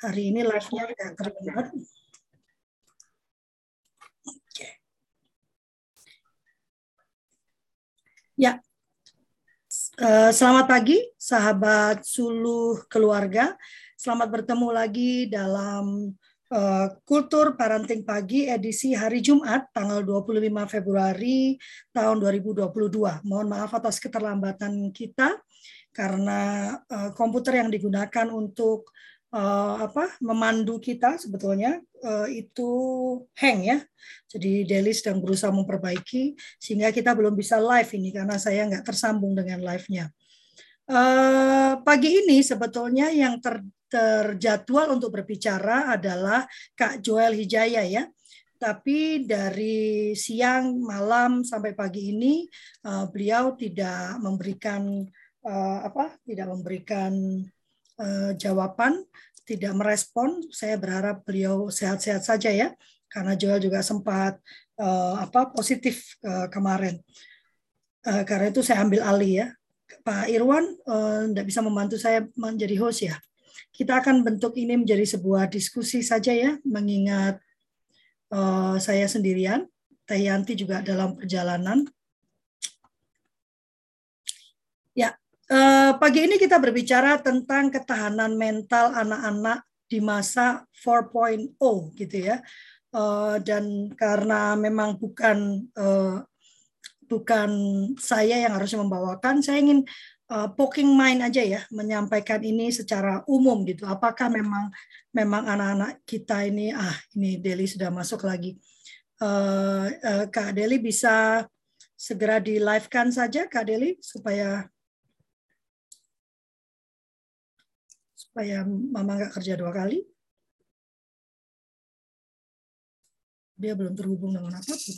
Hari ini live-nya tidak terlihat. Oke. Ya, eh, selamat pagi sahabat suluh keluarga. Selamat bertemu lagi dalam uh, Kultur Parenting Pagi edisi hari Jumat tanggal 25 Februari tahun 2022. Mohon maaf atas keterlambatan kita karena uh, komputer yang digunakan untuk uh, apa memandu kita sebetulnya uh, itu hang ya. Jadi Deli sedang berusaha memperbaiki sehingga kita belum bisa live ini karena saya nggak tersambung dengan live-nya. Uh, pagi ini sebetulnya yang ter, terjadwal untuk berbicara adalah Kak Joel Hijaya ya. Tapi dari siang, malam sampai pagi ini uh, beliau tidak memberikan uh, apa? Tidak memberikan uh, jawaban, tidak merespon. Saya berharap beliau sehat-sehat saja ya, karena Joel juga sempat uh, apa positif uh, kemarin. Uh, karena itu saya ambil alih ya. Pak Irwan tidak uh, bisa membantu saya menjadi host ya. Kita akan bentuk ini menjadi sebuah diskusi saja ya, mengingat uh, saya sendirian. Teh Yanti juga dalam perjalanan. Eh, pagi ini kita berbicara tentang ketahanan mental anak-anak di masa 4.0 gitu ya. Uh, dan karena memang bukan uh, bukan saya yang harusnya membawakan, saya ingin uh, poking mind aja ya, menyampaikan ini secara umum gitu. Apakah memang memang anak-anak kita ini ah ini Deli sudah masuk lagi. Uh, uh, Kak Deli bisa segera di live kan saja Kak Deli supaya supaya mama nggak kerja dua kali. Dia belum terhubung dengan apa pun.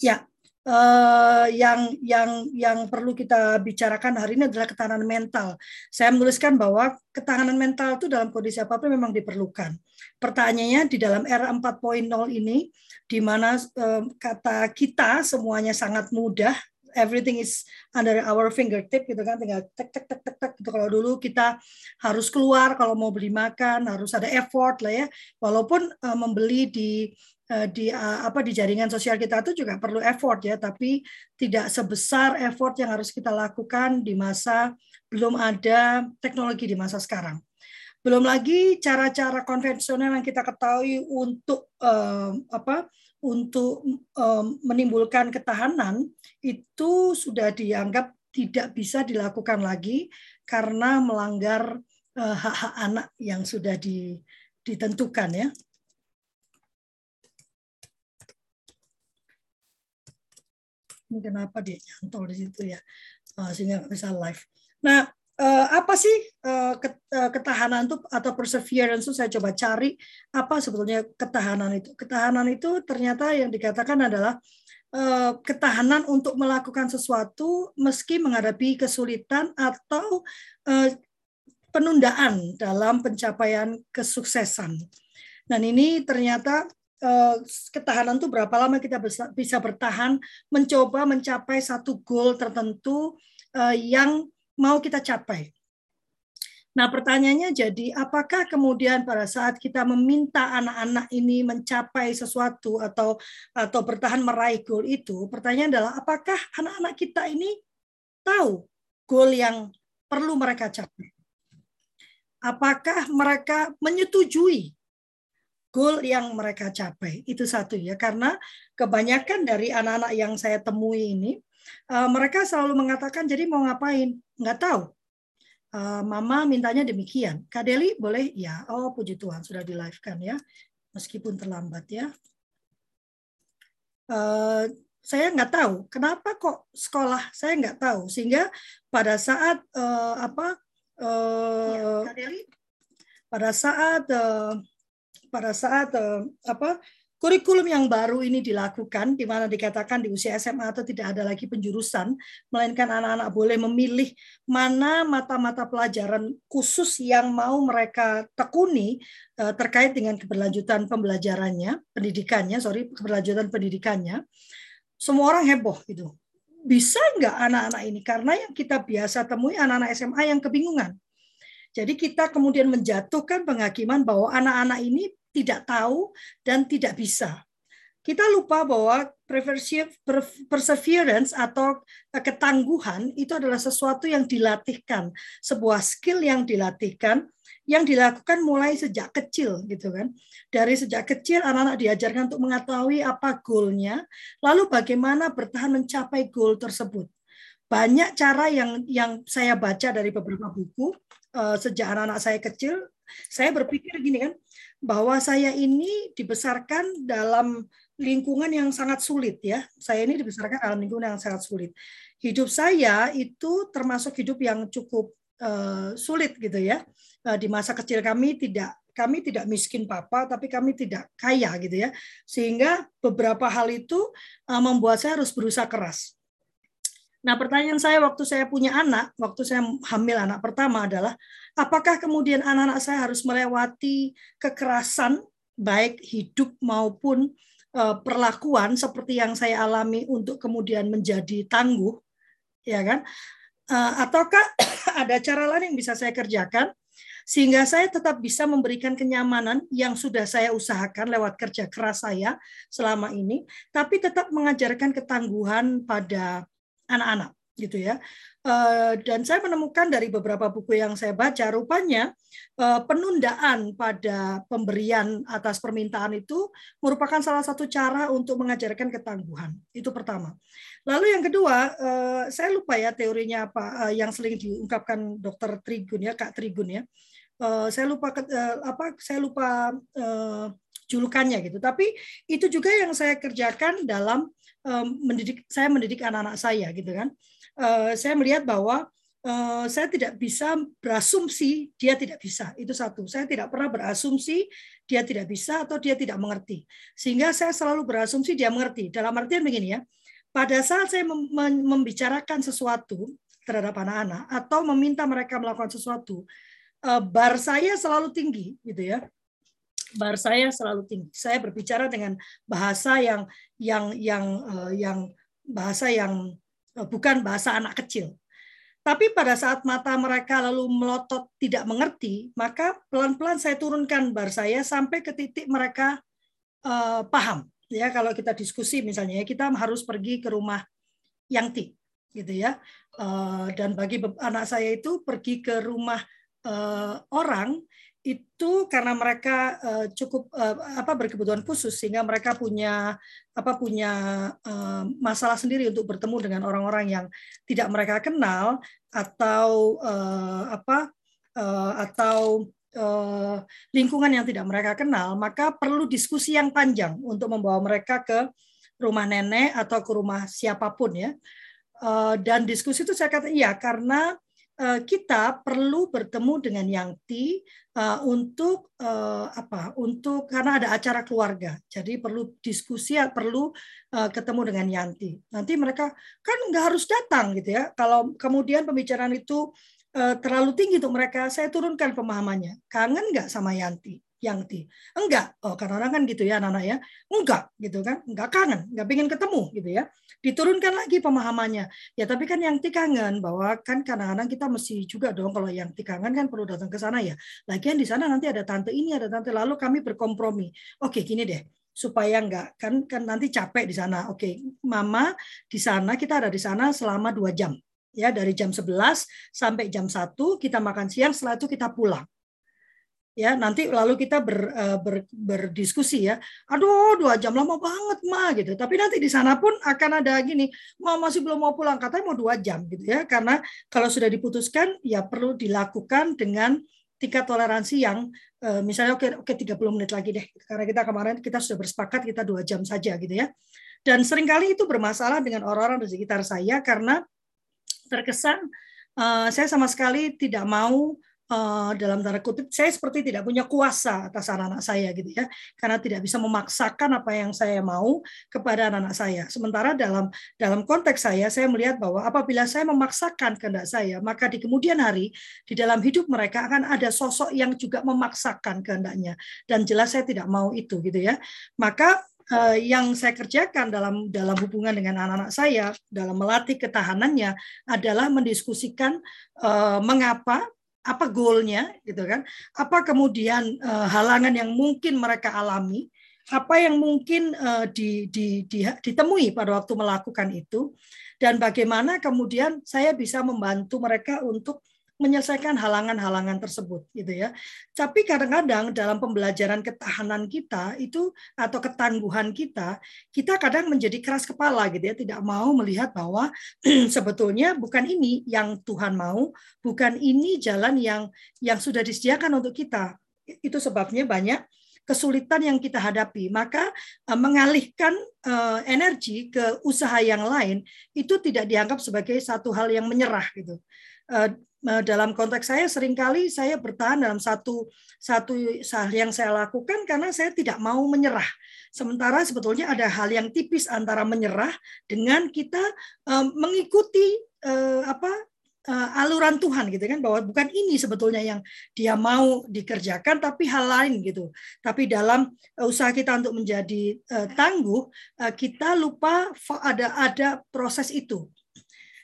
Ya, uh, yang yang yang perlu kita bicarakan hari ini adalah ketahanan mental. Saya menuliskan bahwa ketahanan mental itu dalam kondisi apa pun memang diperlukan. Pertanyaannya di dalam era 4.0 ini, di mana uh, kata kita semuanya sangat mudah, everything is under our fingertip gitu kan. Tinggal tek tek tek tek tek gitu. Kalau dulu kita harus keluar kalau mau beli makan harus ada effort lah ya. Walaupun uh, membeli di uh, di uh, apa di jaringan sosial kita itu juga perlu effort ya. Tapi tidak sebesar effort yang harus kita lakukan di masa belum ada teknologi di masa sekarang. Belum lagi cara-cara konvensional yang kita ketahui untuk uh, apa untuk um, menimbulkan ketahanan itu sudah dianggap tidak bisa dilakukan lagi karena melanggar uh, hak-hak anak yang sudah ditentukan ya. Ini kenapa dia nyantol di situ ya, uh, sehingga bisa live. Nah, uh, apa sih uh, ketahanan itu atau perseverance itu saya coba cari apa sebetulnya ketahanan itu. Ketahanan itu ternyata yang dikatakan adalah ketahanan untuk melakukan sesuatu meski menghadapi kesulitan atau penundaan dalam pencapaian kesuksesan. Dan ini ternyata ketahanan itu berapa lama kita bisa bertahan mencoba mencapai satu goal tertentu yang mau kita capai. Nah, pertanyaannya jadi, apakah kemudian pada saat kita meminta anak-anak ini mencapai sesuatu atau atau bertahan meraih goal itu, pertanyaan adalah apakah anak-anak kita ini tahu goal yang perlu mereka capai? Apakah mereka menyetujui goal yang mereka capai? Itu satu ya, karena kebanyakan dari anak-anak yang saya temui ini uh, mereka selalu mengatakan jadi mau ngapain? Nggak tahu. Uh, mama mintanya demikian. Kak Deli boleh? Ya. Oh puji Tuhan sudah di live kan ya. Meskipun terlambat ya. Uh, saya nggak tahu kenapa kok sekolah saya nggak tahu? Sehingga pada saat uh, apa uh, ya, pada saat uh, pada saat uh, apa Kurikulum yang baru ini dilakukan, di mana dikatakan di usia SMA atau tidak ada lagi penjurusan, melainkan anak-anak boleh memilih mana mata-mata pelajaran khusus yang mau mereka tekuni eh, terkait dengan keberlanjutan pembelajarannya, pendidikannya, sorry, keberlanjutan pendidikannya. Semua orang heboh gitu. bisa nggak anak-anak ini? Karena yang kita biasa temui anak-anak SMA yang kebingungan. Jadi kita kemudian menjatuhkan penghakiman bahwa anak-anak ini tidak tahu dan tidak bisa. Kita lupa bahwa perseverance atau ketangguhan itu adalah sesuatu yang dilatihkan, sebuah skill yang dilatihkan yang dilakukan mulai sejak kecil gitu kan. Dari sejak kecil anak-anak diajarkan untuk mengetahui apa goalnya, lalu bagaimana bertahan mencapai goal tersebut. Banyak cara yang yang saya baca dari beberapa buku uh, sejak anak-anak saya kecil, saya berpikir gini kan, bahwa saya ini dibesarkan dalam lingkungan yang sangat sulit ya. Saya ini dibesarkan dalam lingkungan yang sangat sulit. Hidup saya itu termasuk hidup yang cukup uh, sulit gitu ya. Uh, di masa kecil kami tidak kami tidak miskin papa tapi kami tidak kaya gitu ya. Sehingga beberapa hal itu uh, membuat saya harus berusaha keras. Nah, pertanyaan saya waktu saya punya anak, waktu saya hamil anak pertama adalah apakah kemudian anak-anak saya harus melewati kekerasan baik hidup maupun uh, perlakuan seperti yang saya alami untuk kemudian menjadi tangguh, ya kan? Uh, ataukah ada cara lain yang bisa saya kerjakan sehingga saya tetap bisa memberikan kenyamanan yang sudah saya usahakan lewat kerja keras saya selama ini, tapi tetap mengajarkan ketangguhan pada anak-anak gitu ya. Eh, dan saya menemukan dari beberapa buku yang saya baca, rupanya eh, penundaan pada pemberian atas permintaan itu merupakan salah satu cara untuk mengajarkan ketangguhan. Itu pertama. Lalu yang kedua, eh, saya lupa ya teorinya apa yang sering diungkapkan Dokter Trigun ya, Kak Trigun ya. Saya lupa apa? Saya lupa julukannya gitu. Tapi itu juga yang saya kerjakan dalam mendidik saya mendidik anak-anak saya gitu kan. Saya melihat bahwa saya tidak bisa berasumsi dia tidak bisa. Itu satu. Saya tidak pernah berasumsi dia tidak bisa atau dia tidak mengerti. Sehingga saya selalu berasumsi dia mengerti. Dalam artian begini ya. Pada saat saya membicarakan sesuatu terhadap anak-anak atau meminta mereka melakukan sesuatu, bar saya selalu tinggi gitu ya bar saya selalu tinggi. Saya berbicara dengan bahasa yang yang yang uh, yang bahasa yang uh, bukan bahasa anak kecil. Tapi pada saat mata mereka lalu melotot tidak mengerti, maka pelan-pelan saya turunkan bar saya sampai ke titik mereka uh, paham. Ya, kalau kita diskusi misalnya, ya, kita harus pergi ke rumah Yangti, gitu ya. Uh, dan bagi anak saya itu pergi ke rumah uh, orang itu karena mereka uh, cukup uh, apa berkebutuhan khusus sehingga mereka punya apa punya uh, masalah sendiri untuk bertemu dengan orang-orang yang tidak mereka kenal atau apa atau lingkungan yang tidak mereka kenal maka perlu diskusi yang panjang untuk membawa mereka ke rumah nenek atau ke rumah siapa pun ya. Dan diskusi itu saya kata iya karena kita perlu bertemu dengan Yangti uh, untuk uh, apa? Untuk karena ada acara keluarga, jadi perlu diskusi, perlu ketemu dengan Yanti. Nanti mereka kan nggak harus datang gitu ya. Kalau kemudian pembicaraan itu terlalu tinggi untuk mereka, saya turunkan pemahamannya. Kangen nggak sama Yanti? Yang di enggak. Oh karena orang kan gitu ya anak-anak ya. Enggak gitu kan. Enggak kangen enggak pengen ketemu gitu ya. Diturunkan lagi pemahamannya. Ya tapi kan yang kangen bahwa kan kadang-kadang kita mesti juga dong kalau yang kangen kan perlu datang ke sana ya. Lagian di sana nanti ada tante ini ada tante lalu kami berkompromi. Oke gini deh. Supaya enggak kan kan nanti capek di sana. Oke mama di sana kita ada di sana selama dua jam. Ya dari jam 11 sampai jam 1 kita makan siang setelah itu kita pulang ya nanti lalu kita ber, uh, ber, berdiskusi ya. Aduh dua jam lama banget mah gitu. Tapi nanti di sana pun akan ada gini mau masih belum mau pulang. Katanya mau dua jam gitu ya. Karena kalau sudah diputuskan ya perlu dilakukan dengan tingkat toleransi yang uh, misalnya oke oke 30 menit lagi deh. Karena kita kemarin kita sudah bersepakat kita dua jam saja gitu ya. Dan sering kali itu bermasalah dengan orang-orang di sekitar saya karena terkesan uh, saya sama sekali tidak mau uh, dalam tanda kutip saya seperti tidak punya kuasa atas anak-anak saya gitu ya. Karena tidak bisa memaksakan apa yang saya mau kepada anak-anak saya. Sementara dalam dalam konteks saya saya melihat bahwa apabila saya memaksakan kehendak saya maka di kemudian hari di dalam hidup mereka akan ada sosok yang juga memaksakan kehendaknya. Dan jelas saya tidak mau itu gitu ya. Maka uh, yang saya kerjakan dalam dalam hubungan dengan anak-anak saya dalam melatih ketahanannya adalah mendiskusikan uh, mengapa apa goalnya gitu kan? Apa kemudian uh, halangan yang mungkin mereka alami? Apa yang mungkin uh, di, di, di, ditemui pada waktu melakukan itu? Dan bagaimana kemudian saya bisa membantu mereka untuk menyelesaikan halangan-halangan tersebut gitu ya. Tapi kadang-kadang dalam pembelajaran ketahanan kita itu atau ketangguhan kita, kita kadang menjadi keras kepala gitu ya, tidak mau melihat bahwa sebetulnya bukan ini yang Tuhan mau, bukan ini jalan yang yang sudah disediakan untuk kita. Itu sebabnya banyak kesulitan yang kita hadapi, maka uh, mengalihkan uh, energi ke usaha yang lain itu tidak dianggap sebagai satu hal yang menyerah gitu. Uh, dalam konteks saya sering kali saya bertahan dalam satu satu hal yang saya lakukan karena saya tidak mau menyerah. Sementara sebetulnya ada hal yang tipis antara menyerah dengan kita um, mengikuti uh, apa uh, aluran Tuhan gitu kan bahwa bukan ini sebetulnya yang dia mau dikerjakan tapi hal lain gitu. Tapi dalam usaha kita untuk menjadi uh, tangguh uh, kita lupa ada ada proses itu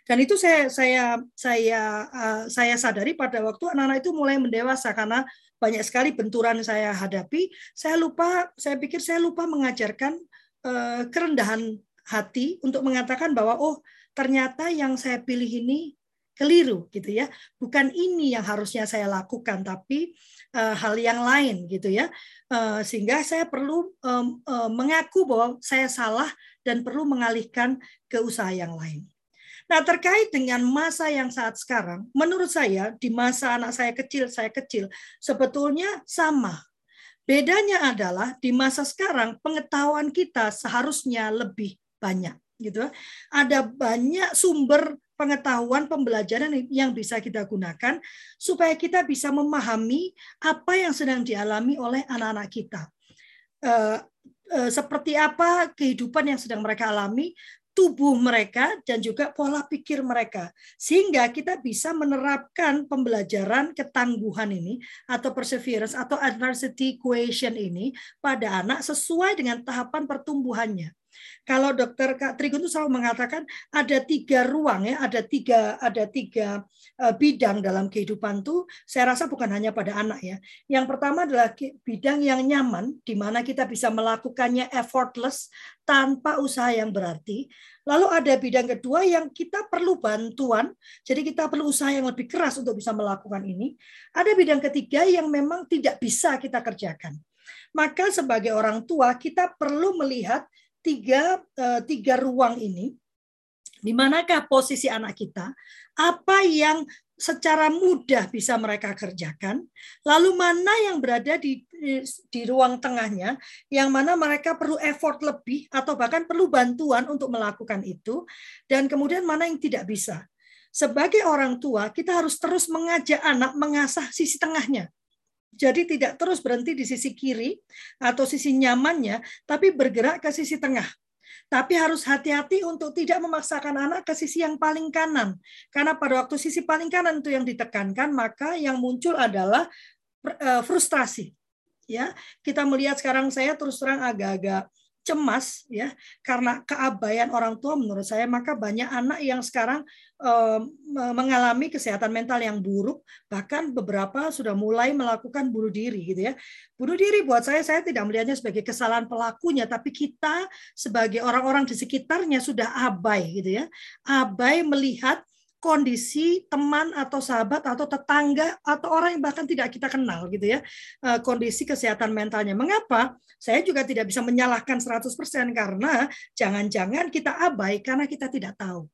dan itu saya saya saya uh, saya sadari pada waktu anak-anak itu mulai mendewasa karena banyak sekali benturan saya hadapi. Saya lupa, saya pikir saya lupa mengajarkan uh, kerendahan hati untuk mengatakan bahwa oh ternyata yang saya pilih ini keliru gitu ya. Bukan ini yang harusnya saya lakukan tapi uh, hal yang lain gitu ya. Uh, sehingga saya perlu um, uh, mengaku bahwa saya salah dan perlu mengalihkan ke usaha yang lain. Nah, terkait dengan masa yang saat sekarang, menurut saya di masa anak saya kecil, saya kecil, sebetulnya sama. Bedanya adalah di masa sekarang pengetahuan kita seharusnya lebih banyak gitu. Ada banyak sumber pengetahuan pembelajaran yang bisa kita gunakan supaya kita bisa memahami apa yang sedang dialami oleh anak-anak kita. Eh, eh, seperti apa kehidupan yang sedang mereka alami, tubuh mereka dan juga pola pikir mereka sehingga kita bisa menerapkan pembelajaran ketangguhan ini atau perseverance atau adversity equation ini pada anak sesuai dengan tahapan pertumbuhannya. Kalau dokter Kak Trigun itu selalu mengatakan ada tiga ruang ya, ada tiga ada tiga eh, bidang dalam kehidupan tuh. Saya rasa bukan hanya pada anak ya. Yang pertama adalah bidang yang nyaman, di mana kita bisa melakukannya effortless tanpa usaha yang berarti. Lalu ada bidang kedua yang kita perlu bantuan, jadi kita perlu usaha yang lebih keras untuk bisa melakukan ini. Ada bidang ketiga yang memang tidak bisa kita kerjakan. Maka sebagai orang tua kita perlu melihat tiga uh, tiga ruang ini di manakah posisi anak kita, apa yang secara mudah bisa mereka kerjakan, lalu mana yang berada di, di ruang tengahnya, yang mana mereka perlu effort lebih atau bahkan perlu bantuan untuk melakukan itu, dan kemudian mana yang tidak bisa. Sebagai orang tua, kita harus terus mengajak anak mengasah sisi tengahnya. Jadi tidak terus berhenti di sisi kiri atau sisi nyamannya, tapi bergerak ke sisi tengah. Tapi harus hati-hati untuk tidak memaksakan anak ke sisi yang paling kanan. Karena pada waktu sisi paling kanan itu yang ditekankan, maka yang muncul adalah eh, frustrasi. Ya, kita melihat sekarang saya terus terang agak-agak cemas ya karena keabaian orang tua menurut saya maka banyak anak yang sekarang mengalami kesehatan mental yang buruk bahkan beberapa sudah mulai melakukan bunuh diri gitu ya. Bunuh diri buat saya saya tidak melihatnya sebagai kesalahan pelakunya tapi kita sebagai orang-orang di sekitarnya sudah abai gitu ya. Abai melihat kondisi teman atau sahabat atau tetangga atau orang yang bahkan tidak kita kenal gitu ya eh, kondisi kesehatan mentalnya. Mengapa? Saya juga tidak bisa menyalahkan 100% karena jangan-jangan kita abai karena kita tidak tahu.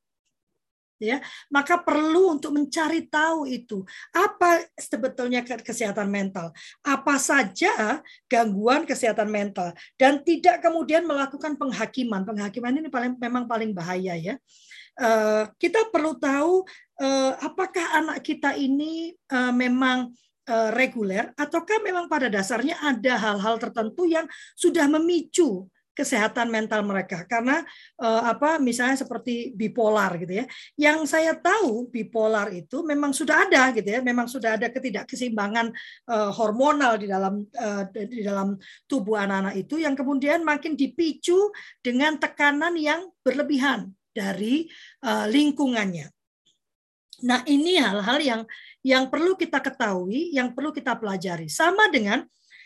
Ya, maka perlu untuk mencari tahu itu apa sebetulnya kesehatan mental, apa saja gangguan kesehatan mental dan tidak kemudian melakukan penghakiman. Penghakiman ini paling memang paling bahaya ya Eh, kita perlu tahu eh, apakah anak kita ini eh, memang reguler ataukah memang pada dasarnya ada hal-hal tertentu yang sudah memicu kesehatan mental mereka? Karena uh, apa misalnya seperti bipolar gitu ya. Yang saya tahu bipolar itu memang sudah ada gitu ya, memang sudah ada ketidakkeseimbangan uh, hormonal di dalam uh, di dalam tubuh anak-anak itu yang kemudian makin dipicu dengan tekanan yang berlebihan dari uh, lingkungannya. Nah, ini hal-hal yang yang perlu kita ketahui, yang perlu kita pelajari. Sama dengan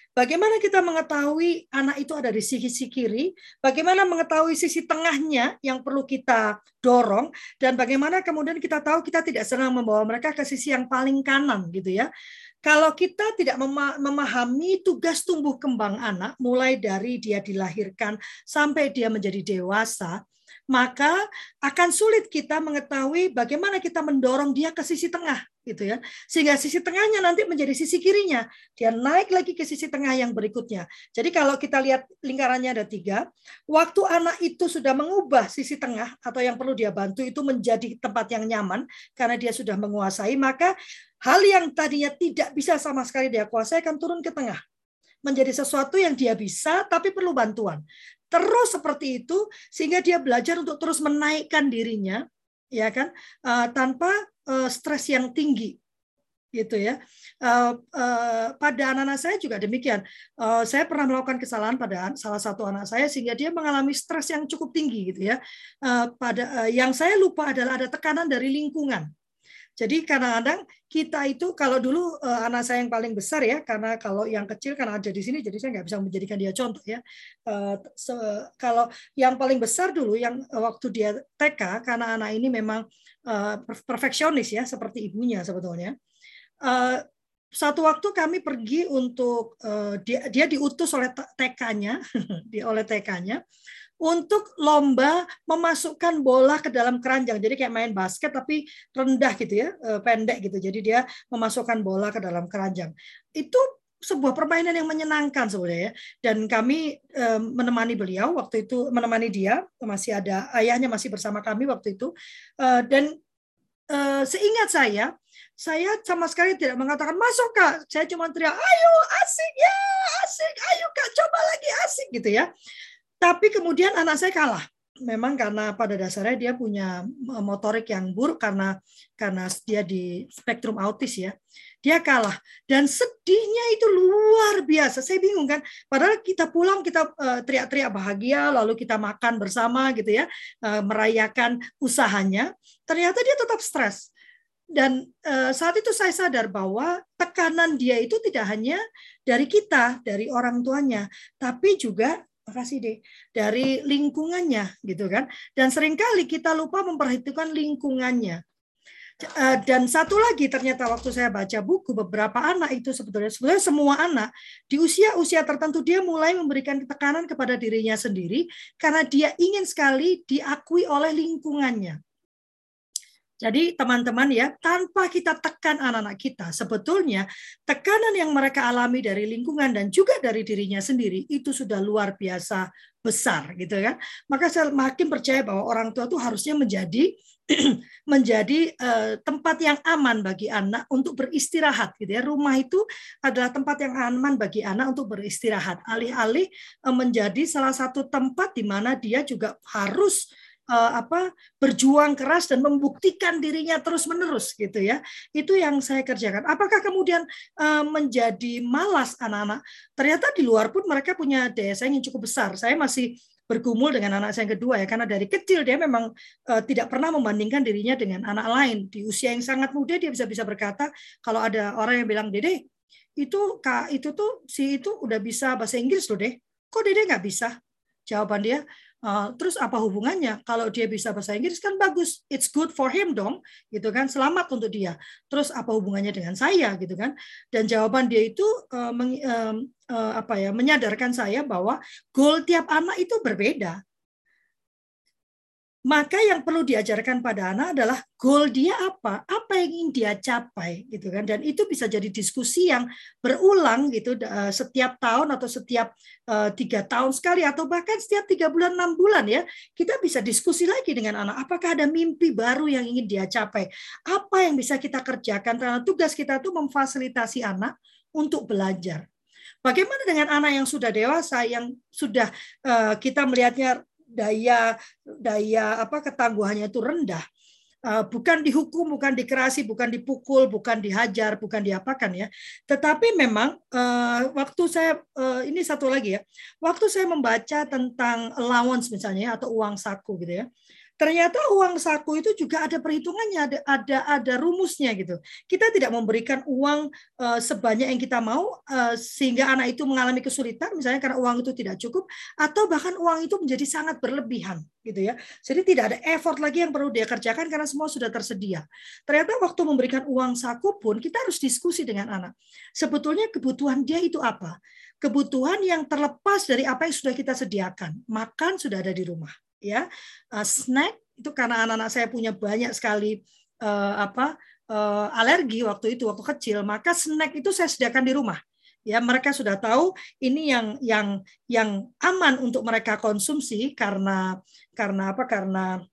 Bagaimana kita mengetahui anak itu ada di sisi kiri? Bagaimana mengetahui sisi tengahnya yang perlu kita dorong? Dan bagaimana kemudian kita tahu kita tidak sedang membawa mereka ke sisi yang paling kanan gitu ya? Kalau kita tidak memahami tugas tumbuh kembang anak, mulai dari dia dilahirkan sampai dia menjadi dewasa, maka akan sulit kita mengetahui bagaimana kita mendorong dia ke sisi tengah gitu ya. Sehingga sisi tengahnya nanti menjadi sisi kirinya. Dia naik lagi ke sisi tengah yang berikutnya. Jadi kalau kita lihat lingkarannya ada tiga waktu anak itu sudah mengubah sisi tengah atau yang perlu dia bantu itu menjadi tempat yang nyaman karena dia sudah menguasai maka hal yang tadinya tidak bisa sama sekali dia kuasai akan turun ke tengah. Menjadi sesuatu yang dia bisa tapi perlu bantuan terus seperti itu sehingga dia belajar untuk terus menaikkan dirinya ya kan uh, tanpa uh, stres yang tinggi gitu ya. Uh, uh, pada anak-anak saya juga demikian. Uh, saya pernah melakukan kesalahan pada salah satu anak saya sehingga dia mengalami stres yang cukup tinggi gitu ya. Uh, pada uh, yang saya lupa adalah ada tekanan dari lingkungan jadi kadang-kadang kita itu kalau dulu uh, anak saya yang paling besar ya, karena kalau yang kecil karena ada di sini, jadi saya nggak bisa menjadikan dia contoh ya. So, kalau yang paling besar dulu, yang waktu dia TK, karena anak ini memang perfeksionis ya, seperti ibunya sebetulnya. Satu waktu kami pergi untuk dia, dia diutus oleh TK-nya, oleh TK-nya untuk lomba memasukkan bola ke dalam keranjang. Jadi kayak main basket tapi rendah gitu ya, eh, pendek gitu. Jadi dia memasukkan bola ke dalam keranjang. Itu sebuah permainan yang menyenangkan sebenarnya ya. Dan kami eh, menemani beliau waktu itu menemani dia masih ada ayahnya masih bersama kami waktu itu eh, dan seingat saya saya sama sekali tidak mengatakan masuk kak saya cuma teriak ayo asik ya asik ayo kak coba lagi asik gitu ya tapi kemudian anak saya kalah. Memang karena pada dasarnya dia punya e, motorik yang buruk karena karena dia di spektrum autis ya. Dia kalah dan sedihnya itu luar biasa. Saya bingung kan. Padahal kita pulang kita e, teriak-teriak bahagia lalu kita makan bersama gitu ya, e, merayakan usahanya. Ternyata dia tetap stres dan saat itu saya sadar bahwa tekanan dia itu tidak hanya dari kita, dari orang tuanya, tapi juga makasih deh dari lingkungannya gitu kan dan sering kali kita lupa memperhitungkan lingkungannya eh, dan satu lagi ternyata waktu saya baca buku beberapa anak itu sebetulnya sebetulnya semua anak di usia-usia tertentu dia mulai memberikan tekanan kepada dirinya sendiri karena dia ingin sekali diakui oleh lingkungannya. Jadi teman-teman ya, tanpa kita tekan anak-anak kita, sebetulnya tekanan yang mereka alami dari lingkungan dan juga dari dirinya sendiri itu sudah luar biasa besar gitu kan. Maka saya makin percaya bahwa orang tua itu harusnya menjadi menjadi uh, tempat yang aman bagi anak untuk beristirahat gitu ya. Rumah itu adalah tempat yang aman bagi anak untuk beristirahat. Alih-alih uh, menjadi salah satu tempat di mana dia juga harus apa berjuang keras dan membuktikan dirinya terus menerus gitu ya. Itu yang saya kerjakan. Apakah kemudian uh, menjadi malas anak-anak? Ternyata di luar pun mereka punya daya saing yang cukup besar. Saya masih bergumul dengan anak saya yang kedua ya karena dari kecil dia memang uh, tidak pernah membandingkan dirinya dengan anak lain. Di usia yang sangat muda dia bisa bisa berkata kalau ada orang yang bilang dede itu kak itu tuh si itu udah bisa bahasa Inggris loh deh. Kok dede nggak bisa jawaban dia Uh, terus apa hubungannya? Kalau dia bisa bahasa Inggris kan bagus, it's good for him dong, gitu kan? Selamat untuk dia. Terus apa hubungannya dengan saya, gitu kan? Dan jawaban dia itu uh, meng, uh, uh, apa ya, menyadarkan saya bahwa goal tiap anak itu berbeda maka yang perlu diajarkan pada anak adalah goal dia apa, apa yang ingin dia capai, gitu kan? Dan itu bisa jadi diskusi yang berulang gitu eh, setiap tahun atau setiap eh, tiga tahun sekali atau bahkan setiap tiga bulan enam bulan ya kita bisa diskusi lagi dengan anak. Apakah ada mimpi baru yang ingin dia capai? Apa yang bisa kita kerjakan? Karena tugas kita itu memfasilitasi anak untuk belajar. Bagaimana dengan anak yang sudah dewasa yang sudah uh, kita melihatnya daya daya apa ketangguhannya itu rendah. Uh, bukan dihukum, bukan dikerasi, bukan dipukul, bukan dihajar, bukan diapakan ya. Tetapi memang uh, waktu saya uh, ini satu lagi ya, waktu saya membaca tentang allowance misalnya atau uang saku gitu ya, ternyata uang saku itu juga ada perhitungannya, ada ada ada rumusnya gitu. Kita tidak memberikan uang uh, sebanyak yang kita mau uh, sehingga anak itu mengalami kesulitan misalnya karena uang itu tidak cukup atau bahkan uang itu menjadi sangat berlebihan gitu ya. Jadi tidak ada effort lagi yang perlu dia kerjakan karena semua sudah tersedia. Ternyata waktu memberikan uang saku pun kita harus diskusi dengan anak. Sebetulnya kebutuhan dia itu apa? Kebutuhan yang terlepas dari apa yang sudah kita sediakan. Makan sudah ada di rumah ya. Uh, snack itu karena anak-anak saya punya banyak sekali uh, apa uh, alergi waktu itu waktu kecil maka snack itu saya sediakan di rumah. Ya mereka sudah tahu ini yang yang yang aman untuk mereka konsumsi karena karena apa karena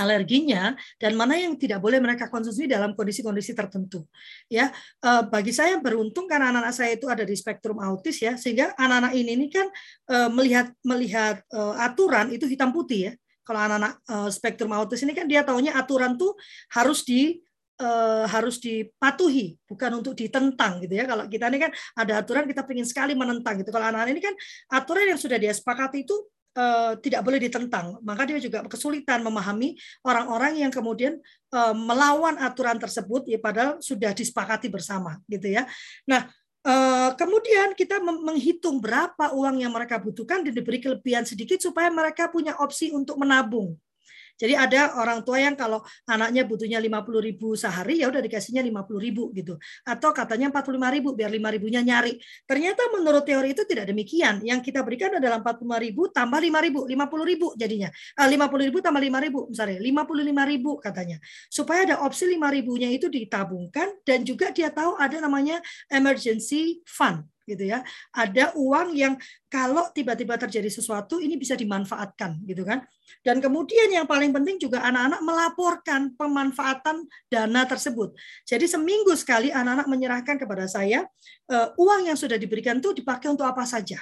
alerginya dan mana yang tidak boleh mereka konsumsi dalam kondisi-kondisi tertentu. Ya, eh, bagi saya beruntung karena anak-anak saya itu ada di spektrum autis ya, sehingga anak-anak ini, ini kan eh, melihat melihat eh, aturan itu hitam putih ya. Kalau anak-anak spektrum autis ini kan dia taunya aturan tuh harus di harus dipatuhi, bukan untuk ditentang gitu ya. Kalau kita ini kan ada aturan kita ingin sekali menentang gitu. Kalau anak-anak ini kan aturan yang sudah dia sepakati itu uh, tidak boleh ditentang. Maka dia juga kesulitan memahami orang-orang yang kemudian uh, melawan aturan tersebut, ya padahal sudah disepakati bersama, gitu ya. Nah, uh, kemudian kita menghitung berapa uang yang mereka butuhkan dan diberi kelebihan sedikit supaya mereka punya opsi untuk menabung. Jadi ada orang tua yang kalau anaknya butuhnya 50 ribu sehari, ya udah dikasihnya 50 ribu gitu. Atau katanya 45 ribu, biar 5 ribunya nyari. Ternyata menurut teori itu tidak demikian. Yang kita berikan adalah 45 ribu tambah 5 ribu, 50 ribu jadinya. Eh, 50 ribu tambah 5 ribu, misalnya 55 ribu katanya. Supaya ada opsi 5 ribunya itu ditabungkan dan juga dia tahu ada namanya emergency fund gitu ya. Ada uang yang kalau tiba-tiba terjadi sesuatu ini bisa dimanfaatkan gitu kan. Dan kemudian yang paling penting juga anak-anak melaporkan pemanfaatan dana tersebut. Jadi seminggu sekali anak-anak menyerahkan kepada saya uh, uang yang sudah diberikan itu dipakai untuk apa saja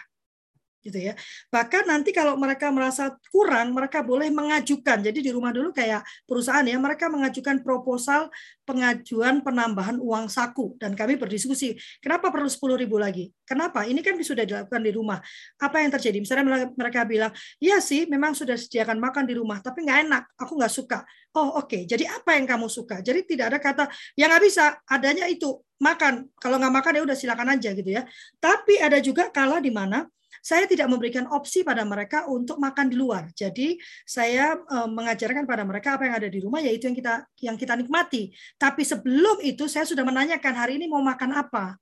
gitu ya. Bahkan nanti kalau mereka merasa kurang, mereka boleh mengajukan. Jadi di rumah dulu kayak perusahaan ya, mereka mengajukan proposal pengajuan penambahan uang saku dan kami berdiskusi, kenapa perlu 10 ribu lagi? Kenapa? Ini kan sudah dilakukan di rumah. Apa yang terjadi? Misalnya mereka bilang, iya sih, memang sudah sediakan makan di rumah, tapi nggak enak, aku nggak suka. Oh oke, okay. jadi apa yang kamu suka? Jadi tidak ada kata, ya nggak bisa, adanya itu makan. Kalau nggak makan ya udah silakan aja gitu ya. Tapi ada juga kala di mana saya tidak memberikan opsi pada mereka untuk makan di luar. Jadi saya eh, mengajarkan pada mereka apa yang ada di rumah yaitu yang kita yang kita nikmati. Tapi sebelum itu saya sudah menanyakan hari ini mau makan apa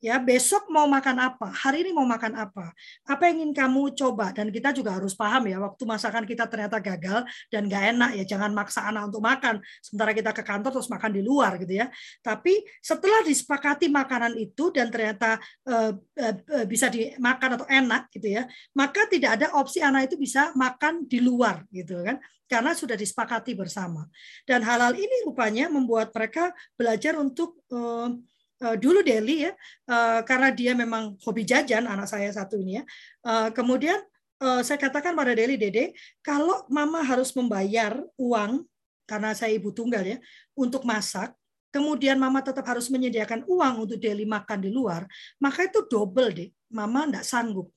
ya besok mau makan apa? Hari ini mau makan apa? Apa yang ingin kamu coba? Dan kita juga harus paham ya waktu masakan kita ternyata gagal dan gak enak ya jangan maksa anak untuk makan. Sementara kita ke kantor terus makan di luar gitu ya. Tapi setelah disepakati makanan itu dan ternyata uh, uh, bisa dimakan atau enak gitu ya maka tidak ada opsi anak itu bisa makan di luar gitu kan karena sudah disepakati bersama. Dan hal-hal ini rupanya membuat mereka belajar untuk uh, uh, dulu Deli ya uh, karena dia memang hobi jajan anak saya satu ini ya. Uh, kemudian uh, saya katakan pada Deli Dede kalau Mama harus membayar uang karena saya ibu tunggal ya untuk masak kemudian Mama tetap harus menyediakan uang untuk Deli makan di luar maka itu double deh. Mama tidak sanggup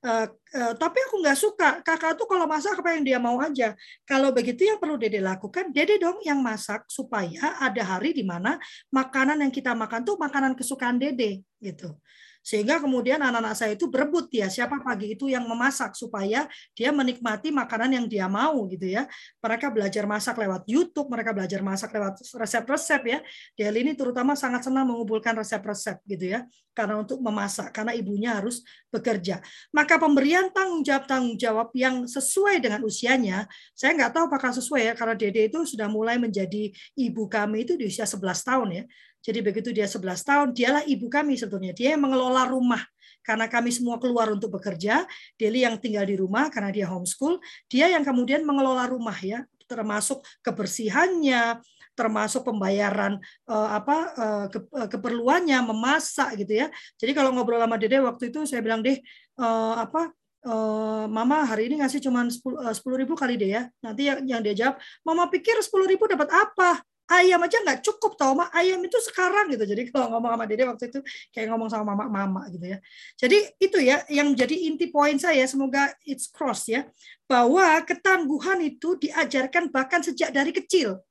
Uh, uh, tapi aku nggak suka. Kakak tuh kalau masak apa yang dia mau aja. Kalau begitu yang perlu dede lakukan dede dong yang masak supaya ada hari di mana makanan yang kita makan tuh makanan kesukaan dede gitu sehingga kemudian anak-anak saya itu berebut ya siapa pagi itu yang memasak supaya dia menikmati makanan yang dia mau gitu ya. Mereka belajar masak lewat YouTube, mereka belajar masak lewat resep-resep ya. Dia ini terutama sangat senang mengumpulkan resep-resep gitu ya. Karena untuk memasak, karena ibunya harus bekerja. Maka pemberian tanggung jawab tanggung jawab yang sesuai dengan usianya, saya nggak tahu apakah sesuai ya karena Dede itu sudah mulai menjadi ibu kami itu di usia 11 tahun ya. Jadi begitu dia 11 tahun, dialah ibu kami sebetulnya. Dia yang mengelola rumah. Karena kami semua keluar untuk bekerja, Deli yang tinggal di rumah karena dia homeschool, dia yang kemudian mengelola rumah ya termasuk kebersihannya, termasuk pembayaran uh, apa uh, ke, uh, keperluannya memasak gitu ya. Jadi kalau ngobrol sama Dede waktu itu saya bilang deh uh, apa uh, Mama hari ini ngasih cuma sepuluh ribu kali deh ya. Nanti yang, yang dia jawab, Mama pikir sepuluh ribu dapat apa? Ayam aja nggak cukup tau mak ayam itu sekarang gitu. Jadi kalau ngomong sama dede waktu itu kayak ngomong sama mama mama gitu ya. Jadi itu ya yang jadi inti poin saya semoga it's cross ya bahwa ketangguhan itu diajarkan bahkan sejak dari kecil.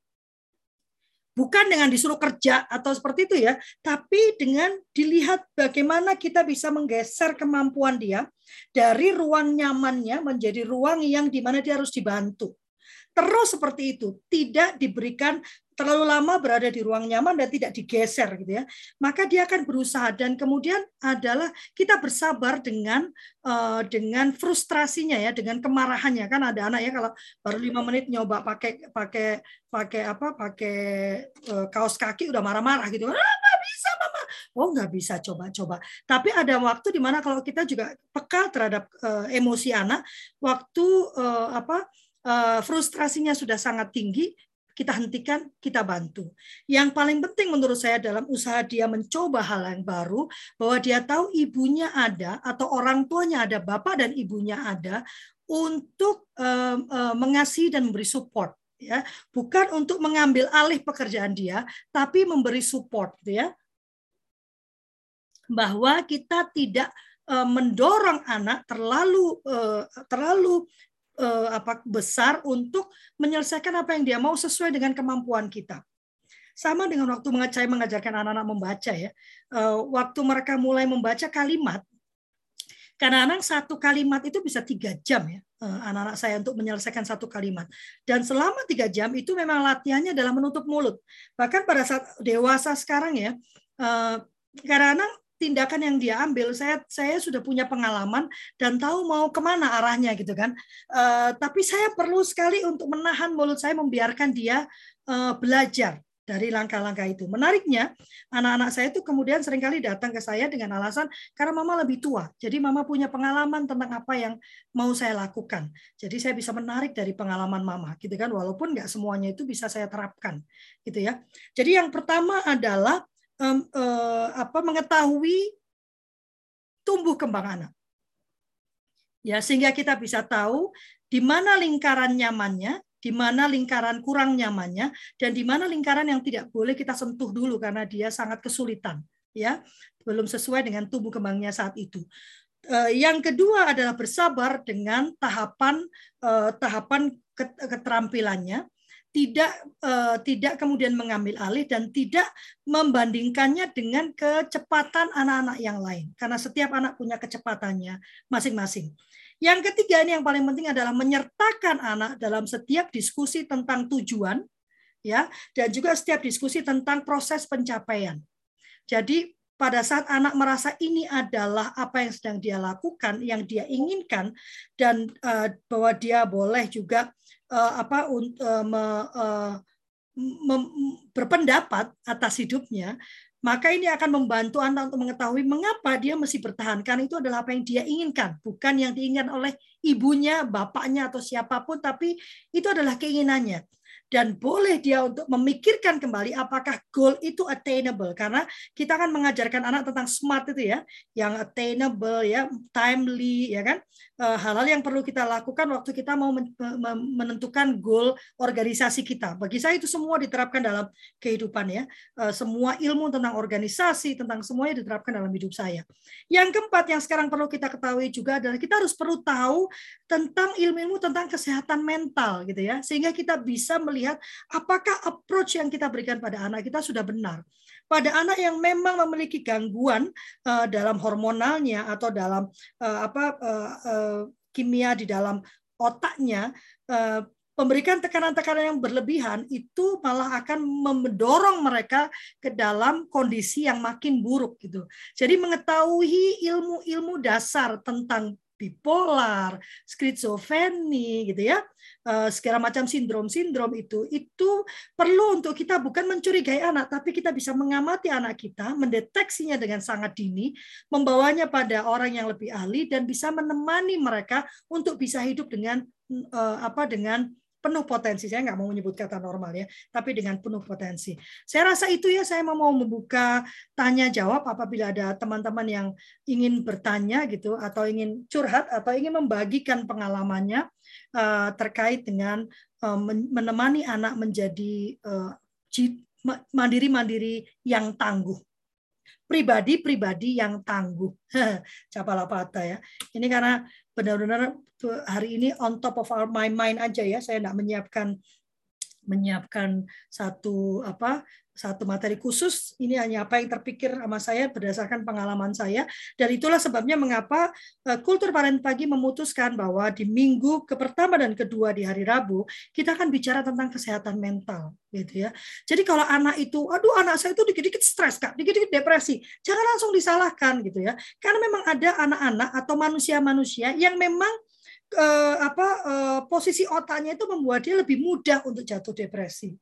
Bukan dengan disuruh kerja atau seperti itu ya, tapi dengan dilihat bagaimana kita bisa menggeser kemampuan dia dari ruang nyamannya menjadi ruang yang di mana dia harus dibantu. Terus seperti itu, tidak diberikan terlalu lama berada di ruang nyaman dan tidak digeser gitu ya maka dia akan berusaha. Dan kemudian adalah kita bersabar dengan uh, dengan frustrasinya ya dengan kemarahannya. Kan ada anak ya kalau baru lima menit nyoba pakai pakai pakai apa pakai uh, kaos kaki udah marah-marah gitu. Ah, nggak bisa mama. Oh nggak bisa coba-coba. Tapi ada waktu di mana kalau kita juga peka terhadap uh, emosi anak waktu uh, apa frustrasinya sudah sangat tinggi kita hentikan, kita bantu. Yang paling penting menurut saya dalam usaha dia mencoba hal yang baru, bahwa dia tahu ibunya ada atau orang tuanya ada, bapak dan ibunya ada untuk uh, uh, mengasihi dan memberi support ya bukan untuk mengambil alih pekerjaan dia tapi memberi support gitu ya bahwa kita tidak mendorong anak terlalu terlalu uh, apa besar untuk menyelesaikan apa yang dia mau sesuai dengan kemampuan kita. Sama dengan waktu saya mengajarkan anak-anak membaca ya. Uh, waktu mereka mulai membaca kalimat, kadang-kadang satu kalimat itu bisa tiga jam ya eh, anak-anak saya untuk menyelesaikan satu kalimat. Dan selama tiga jam itu memang latihannya dalam menutup mulut. Bahkan pada saat dewasa sekarang ya, kadang-kadang tindakan yang dia ambil saya saya sudah punya pengalaman dan tahu mau ke mana arahnya gitu kan uh, tapi saya perlu sekali untuk menahan mulut saya membiarkan dia uh, belajar dari langkah-langkah itu. Menariknya, anak-anak saya itu kemudian sering kali datang ke saya dengan alasan karena mama lebih tua. Jadi mama punya pengalaman tentang apa yang mau saya lakukan. Jadi saya bisa menarik dari pengalaman mama, gitu kan. Walaupun nggak semuanya itu bisa saya terapkan, gitu ya. Jadi yang pertama adalah um, uh, apa mengetahui tumbuh kembang anak. Ya, sehingga kita bisa tahu di mana lingkaran nyamannya, di mana lingkaran kurang nyamannya, dan di mana lingkaran yang tidak boleh kita sentuh dulu karena dia sangat kesulitan, ya, belum sesuai dengan tumbuh kembangnya saat itu. Yang kedua adalah bersabar dengan tahapan tahapan keterampilannya tidak uh, tidak kemudian mengambil alih dan tidak membandingkannya dengan kecepatan anak-anak yang lain karena setiap anak punya kecepatannya masing-masing. Yang ketiga ini yang paling penting adalah menyertakan anak dalam setiap diskusi tentang tujuan ya dan juga setiap diskusi tentang proses pencapaian. Jadi pada saat anak merasa ini adalah apa yang sedang dia lakukan, yang dia inginkan, dan uh, bahwa dia boleh juga uh, apa uh, me, uh, berpendapat atas hidupnya, maka ini akan membantu Anda untuk mengetahui mengapa dia mesti bertahan. Karena itu adalah apa yang dia inginkan, bukan yang diinginkan oleh ibunya, bapaknya, atau siapa pun, tapi itu adalah keinginannya dan boleh dia untuk memikirkan kembali apakah goal itu attainable. Karena kita akan mengajarkan anak tentang smart itu ya yang attainable ya timely ya kan. Eh, hal-hal yang perlu kita lakukan waktu kita mau menentukan goal organisasi kita. Bagi saya itu semua diterapkan dalam kehidupan ya. Eh, semua ilmu tentang organisasi tentang semuanya diterapkan dalam hidup saya. Yang keempat yang sekarang perlu kita ketahui juga adalah kita harus perlu tahu tentang ilmu-ilmu tentang kesehatan mental gitu ya. Sehingga kita bisa melihat melihat apakah approach yang kita berikan pada anak kita sudah benar. Pada anak yang memang memiliki gangguan uh, dalam hormonalnya atau dalam uh, apa uh, uh, kimia di dalam otaknya, uh, memberikan tekanan-tekanan yang berlebihan itu malah akan mendorong mereka ke dalam kondisi yang makin buruk gitu. Jadi mengetahui ilmu-ilmu dasar tentang bipolar, skizofreni gitu ya, segala macam sindrom-sindrom itu itu perlu untuk kita bukan mencurigai anak, tapi kita bisa mengamati anak kita, mendeteksinya dengan sangat dini, membawanya pada orang yang lebih ahli dan bisa menemani mereka untuk bisa hidup dengan eh, apa dengan penuh potensi. Saya nggak mau menyebut kata normal ya, tapi dengan penuh potensi. Saya rasa itu ya saya mau membuka tanya jawab apabila ada teman-teman yang ingin bertanya gitu atau ingin curhat atau ingin membagikan pengalamannya uh, terkait dengan uh, menemani anak menjadi uh, mandiri-mandiri yang tangguh pribadi-pribadi yang tangguh. Capalapata ya. Ini karena benar-benar hari ini on top of our my mind aja ya. Saya tidak menyiapkan menyiapkan satu apa satu materi khusus. Ini hanya apa yang terpikir sama saya berdasarkan pengalaman saya. Dan itulah sebabnya mengapa eh, Kultur Parent Pagi memutuskan bahwa di minggu ke pertama dan kedua di hari Rabu, kita akan bicara tentang kesehatan mental. gitu ya. Jadi kalau anak itu, aduh anak saya itu dikit-dikit stres, Kak, dikit-dikit depresi, jangan langsung disalahkan gitu ya. Karena memang ada anak-anak atau manusia-manusia yang memang eh, apa eh, posisi otaknya itu membuat dia lebih mudah untuk jatuh depresi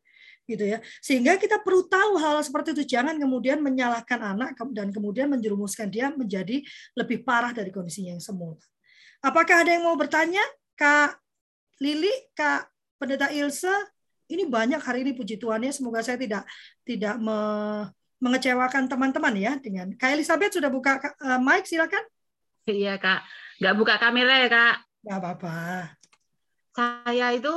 gitu ya. Sehingga kita perlu tahu hal, hal seperti itu. Jangan kemudian menyalahkan anak dan kemudian menjerumuskan dia menjadi lebih parah dari kondisinya yang semula. Apakah ada yang mau bertanya? Kak Lili, Kak Pendeta Ilse, ini banyak hari ini puji Tuhan ya. Semoga saya tidak tidak me, mengecewakan teman-teman ya dengan Kak Elizabeth sudah buka uh, mic silakan. Iya Kak, nggak buka kamera ya Kak. Nggak apa-apa. Saya itu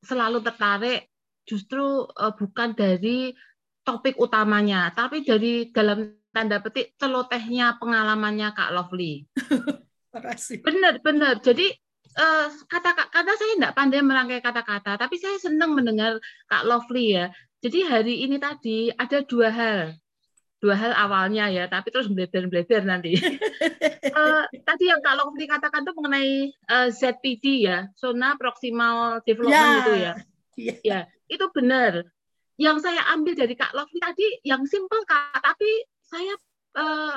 selalu tertarik justru uh, bukan dari topik utamanya, tapi dari dalam tanda petik celotehnya pengalamannya Kak Lovely. Benar, benar. Jadi uh, kata kata saya tidak pandai merangkai kata-kata, tapi saya senang mendengar Kak Lovely ya. Jadi hari ini tadi ada dua hal, dua hal awalnya ya, tapi terus bleber-bleber nanti. uh, tadi yang Kak Lovely katakan itu mengenai uh, ZPD ya, zona proximal development ya. itu ya. Ya, ya itu benar. Yang saya ambil dari Kak Lovely tadi yang simpel Kak, tapi saya uh,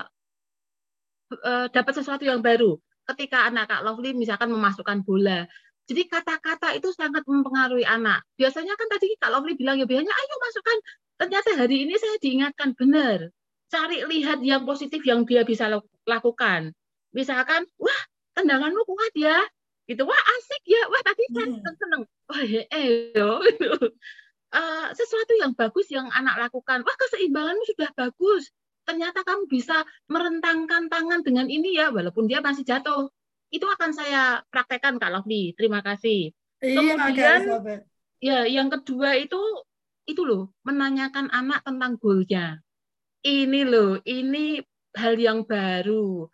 uh, dapat sesuatu yang baru ketika anak Kak Lovely misalkan memasukkan bola. Jadi kata-kata itu sangat mempengaruhi anak. Biasanya kan tadi Kak Lovely bilang ya biasanya ayo masukkan. Ternyata hari ini saya diingatkan benar. Cari lihat yang positif yang dia bisa lakukan. Misalkan, wah tendanganmu kuat ya, gitu wah asik ya wah tadi saya hmm. seneng wah ya eh gitu. uh, sesuatu yang bagus yang anak lakukan wah keseimbanganmu sudah bagus ternyata kamu bisa merentangkan tangan dengan ini ya walaupun dia masih jatuh itu akan saya praktekkan Kak Lovely terima kasih iya, kemudian ya yang kedua itu itu loh menanyakan anak tentang goalnya ini loh ini hal yang baru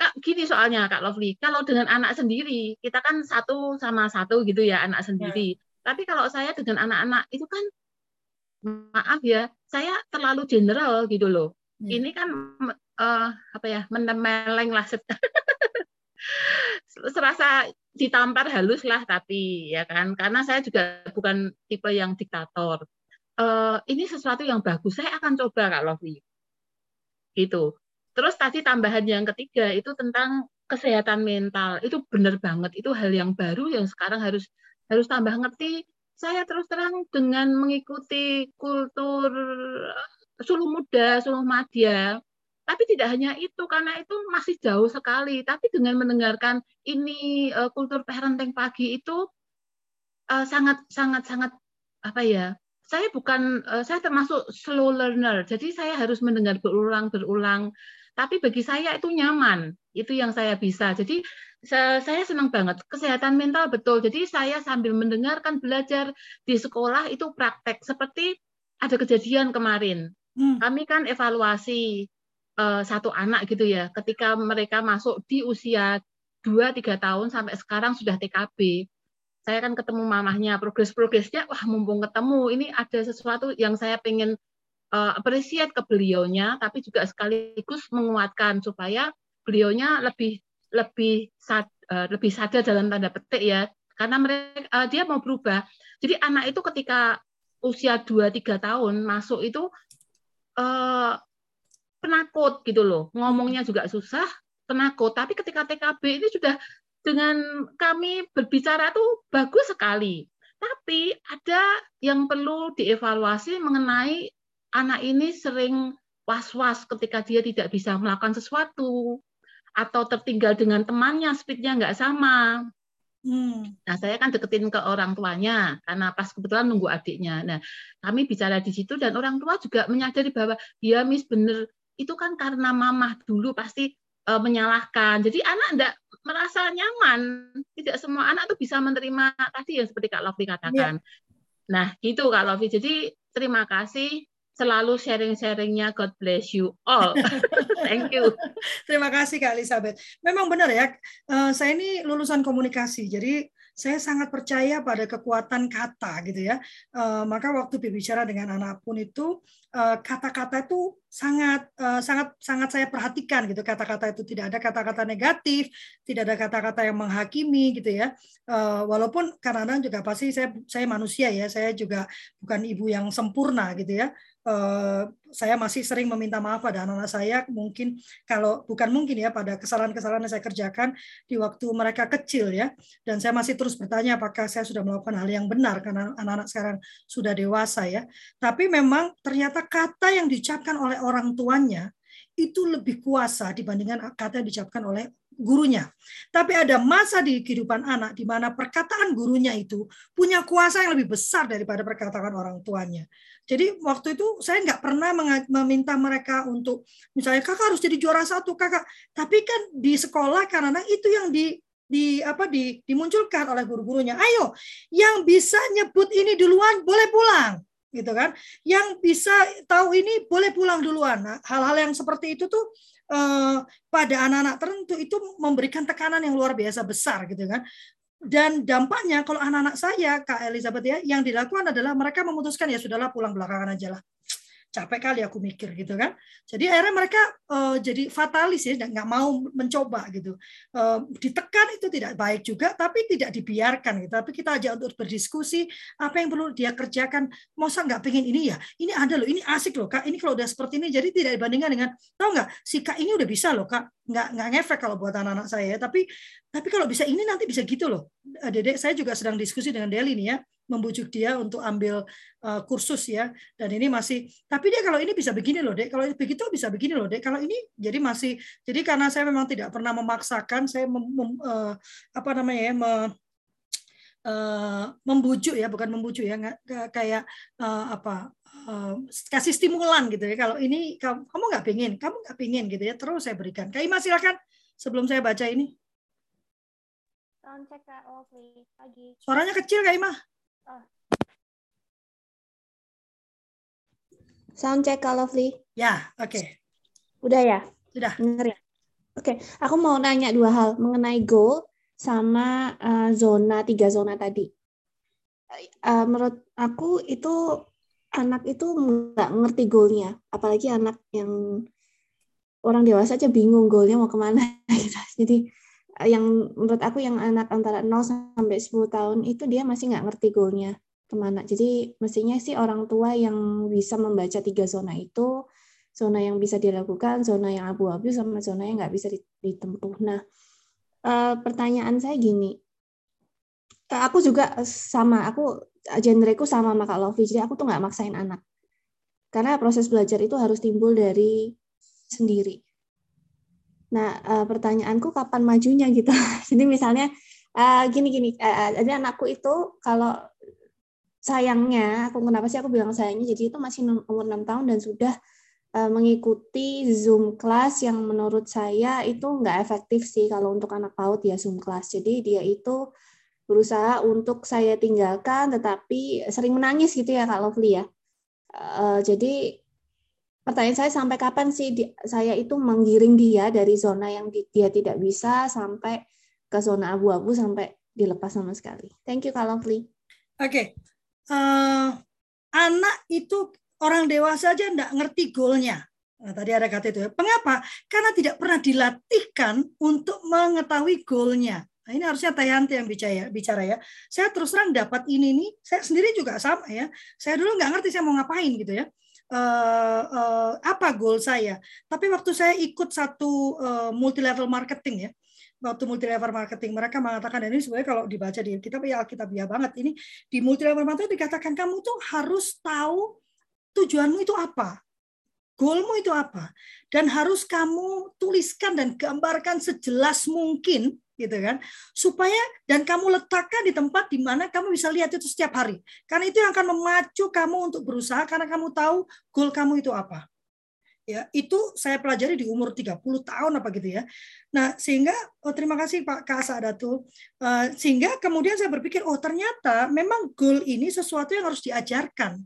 Kak, gini soalnya Kak Lovely, kalau dengan anak sendiri, kita kan satu sama satu gitu ya, anak sendiri. Ya. Tapi kalau saya dengan anak-anak itu kan, maaf ya, saya terlalu general gitu loh. Ya. Ini kan uh, apa ya, menemeleng lah. Serasa ditampar halus lah, tapi ya kan, karena saya juga bukan tipe yang diktator. Uh, ini sesuatu yang bagus, saya akan coba Kak Lovely. Gitu Terus tadi tambahan yang ketiga itu tentang kesehatan mental. Itu benar banget. Itu hal yang baru yang sekarang harus harus tambah ngerti. Saya terus terang dengan mengikuti kultur suluh muda, suluh madya, tapi tidak hanya itu karena itu masih jauh sekali. Tapi dengan mendengarkan ini uh, kultur parenting pagi itu sangat sangat sangat apa ya? Saya bukan uh, saya termasuk slow learner. Jadi saya harus mendengar berulang berulang. Tapi bagi saya itu nyaman. Itu yang saya bisa. Jadi saya senang banget. Kesehatan mental betul. Jadi saya sambil mendengarkan belajar di sekolah itu praktek. Seperti ada kejadian kemarin. Hmm. kami kan evaluasi uh, satu anak gitu ya. Ketika mereka masuk di usia 2-3 tahun sampai sekarang sudah TKB saya kan ketemu mamahnya progres-progresnya wah mumpung ketemu ini ada sesuatu yang saya pengen uh, appreciate ke beliaunya, tapi juga sekaligus menguatkan supaya beliaunya lebih lebih sad, uh, lebih sadar dalam tanda petik ya, karena mereka uh, dia mau berubah. Jadi anak itu ketika usia 2-3 tahun masuk itu uh, penakut gitu loh, ngomongnya juga susah, penakut. Tapi ketika TKB ini sudah dengan kami berbicara tuh bagus sekali. Tapi ada yang perlu dievaluasi mengenai anak ini sering was-was ketika dia tidak bisa melakukan sesuatu atau tertinggal dengan temannya speednya nggak sama Hmm. Nah, saya kan deketin ke orang tuanya karena pas kebetulan nunggu adiknya. Nah, kami bicara di situ dan orang tua juga menyadari bahwa ya Miss bener itu kan karena mamah dulu pasti uh, menyalahkan. Jadi anak enggak merasa nyaman. Tidak semua anak tuh bisa menerima tadi yang seperti Kak Lofi katakan. Ya. Nah, gitu Kak Lofi. Jadi terima kasih selalu sharing-sharingnya. God bless you all. Thank you. Terima kasih Kak Elizabeth. Memang benar ya, uh, saya ini lulusan komunikasi. Jadi saya sangat percaya pada kekuatan kata gitu ya. Uh, maka waktu berbicara dengan anak pun itu eh, kata-kata uh, itu sangat uh, sangat sangat saya perhatikan gitu. Kata-kata itu tidak ada kata-kata negatif, tidak ada kata-kata yang menghakimi gitu ya. Uh, walaupun kadang-kadang juga pasti saya saya manusia ya, saya juga bukan ibu yang sempurna gitu ya. Saya masih sering meminta maaf pada anak-anak saya mungkin kalau bukan mungkin ya pada kesalahan-kesalahan yang saya kerjakan di waktu mereka kecil ya dan saya masih terus bertanya apakah saya sudah melakukan hal yang benar karena anak-anak sekarang sudah dewasa ya tapi memang ternyata kata yang diucapkan oleh orang tuanya itu lebih kuasa dibandingkan kata yang diucapkan oleh gurunya. Tapi ada masa di kehidupan anak di mana perkataan gurunya itu punya kuasa yang lebih besar daripada perkataan orang tuanya. Jadi waktu itu saya nggak pernah meminta mereka untuk misalnya kakak harus jadi juara satu kakak. Tapi kan di sekolah karena itu yang di di apa di dimunculkan oleh guru-gurunya. Ayo, yang bisa nyebut ini duluan boleh pulang gitu kan. Yang bisa tahu ini boleh pulang duluan. Nah, hal-hal yang seperti itu tuh eh, pada anak-anak tertentu itu memberikan tekanan yang luar biasa besar gitu kan. Dan dampaknya kalau anak-anak saya, Kak Elizabeth ya, yang dilakukan adalah mereka memutuskan ya sudahlah pulang belakangan aja lah capek kali aku mikir gitu kan. Jadi akhirnya mereka uh, jadi fatalis ya, nggak mau mencoba gitu. Uh, ditekan itu tidak baik juga, tapi tidak dibiarkan gitu. Tapi kita ajak untuk berdiskusi apa yang perlu dia kerjakan. Masa nggak pengen ini ya? Ini ada loh, ini asik loh kak. Ini kalau udah seperti ini, jadi tidak dibandingkan dengan tahu nggak si kak ini udah bisa loh kak. Nggak nggak ngefek kalau buat anak-anak saya. Tapi tapi kalau bisa ini nanti bisa gitu loh. Dedek saya juga sedang diskusi dengan Deli nih ya membujuk dia untuk ambil uh, kursus ya dan ini masih tapi dia kalau ini bisa begini loh dek kalau begitu bisa begini loh dek kalau ini jadi masih jadi karena saya memang tidak pernah memaksakan saya mem, mem, uh, apa namanya ya me, uh, membujuk ya bukan membujuk ya nggak kayak uh, apa uh, kasih stimulan gitu ya kalau ini kamu kamu nggak pingin kamu nggak pingin gitu ya terus saya berikan Kak Ima silakan sebelum saya baca ini Sound check pagi. Suaranya kecil Kak Ima. Sound check Kak Lovely. Ya, oke. Okay. Udah ya? Sudah. Dengar ya? Oke, okay. aku mau nanya dua hal mengenai goal sama uh, zona tiga zona tadi. Uh, menurut aku itu anak itu nggak ngerti goalnya, apalagi anak yang orang dewasa aja bingung goalnya mau ke mana. Gitu. Jadi yang menurut aku yang anak antara 0 sampai 10 tahun itu dia masih nggak ngerti goalnya ke mana. Jadi mestinya sih orang tua yang bisa membaca tiga zona itu, zona yang bisa dilakukan, zona yang abu-abu, sama zona yang nggak bisa ditempuh. Nah, eh, pertanyaan saya gini, eh, aku juga sama, aku genreku sama sama Kak Lovi, jadi aku tuh nggak maksain anak. Karena proses belajar itu harus timbul dari sendiri. Nah, pertanyaanku kapan majunya gitu. Jadi misalnya gini gini, uh, jadi anakku itu kalau sayangnya, aku kenapa sih aku bilang sayangnya? Jadi itu masih umur 6 tahun dan sudah uh, mengikuti Zoom kelas yang menurut saya itu nggak efektif sih kalau untuk anak PAUD ya Zoom kelas. Jadi dia itu berusaha untuk saya tinggalkan, tetapi sering menangis gitu ya Kak Lovely ya. Uh, jadi pertanyaan saya sampai kapan sih saya itu menggiring dia dari zona yang di, dia tidak bisa sampai ke zona abu-abu sampai dilepas sama sekali. Thank you Kak Lovely. Oke. Okay. Uh, eh, anak itu orang dewasa aja enggak ngerti goalnya. Nah, tadi ada kata itu. Mengapa? Karena tidak pernah dilatihkan untuk mengetahui goalnya. Nah, ini harusnya Tayanti yang bicara, bicara ya. Saya terus terang dapat ini nih, saya sendiri juga sama ya. Saya dulu nggak ngerti saya mau ngapain gitu ya uh, uh, apa goal saya. Tapi waktu saya ikut satu uh, multi level marketing ya, waktu multi level marketing mereka mengatakan dan ini sebenarnya kalau dibaca di kitab ya Alkitabiah banget ini di multi level marketing dikatakan kamu tuh harus tahu tujuanmu itu apa. Goalmu itu apa? Dan harus kamu tuliskan dan gambarkan sejelas mungkin gitu kan? Supaya dan kamu letakkan di tempat di mana kamu bisa lihat itu setiap hari. Karena itu yang akan memacu kamu untuk berusaha karena kamu tahu goal kamu itu apa. Ya itu saya pelajari di umur 30 tahun apa gitu ya. Nah sehingga oh terima kasih Pak Kasa Datu uh, sehingga kemudian saya berpikir oh ternyata memang goal ini sesuatu yang harus diajarkan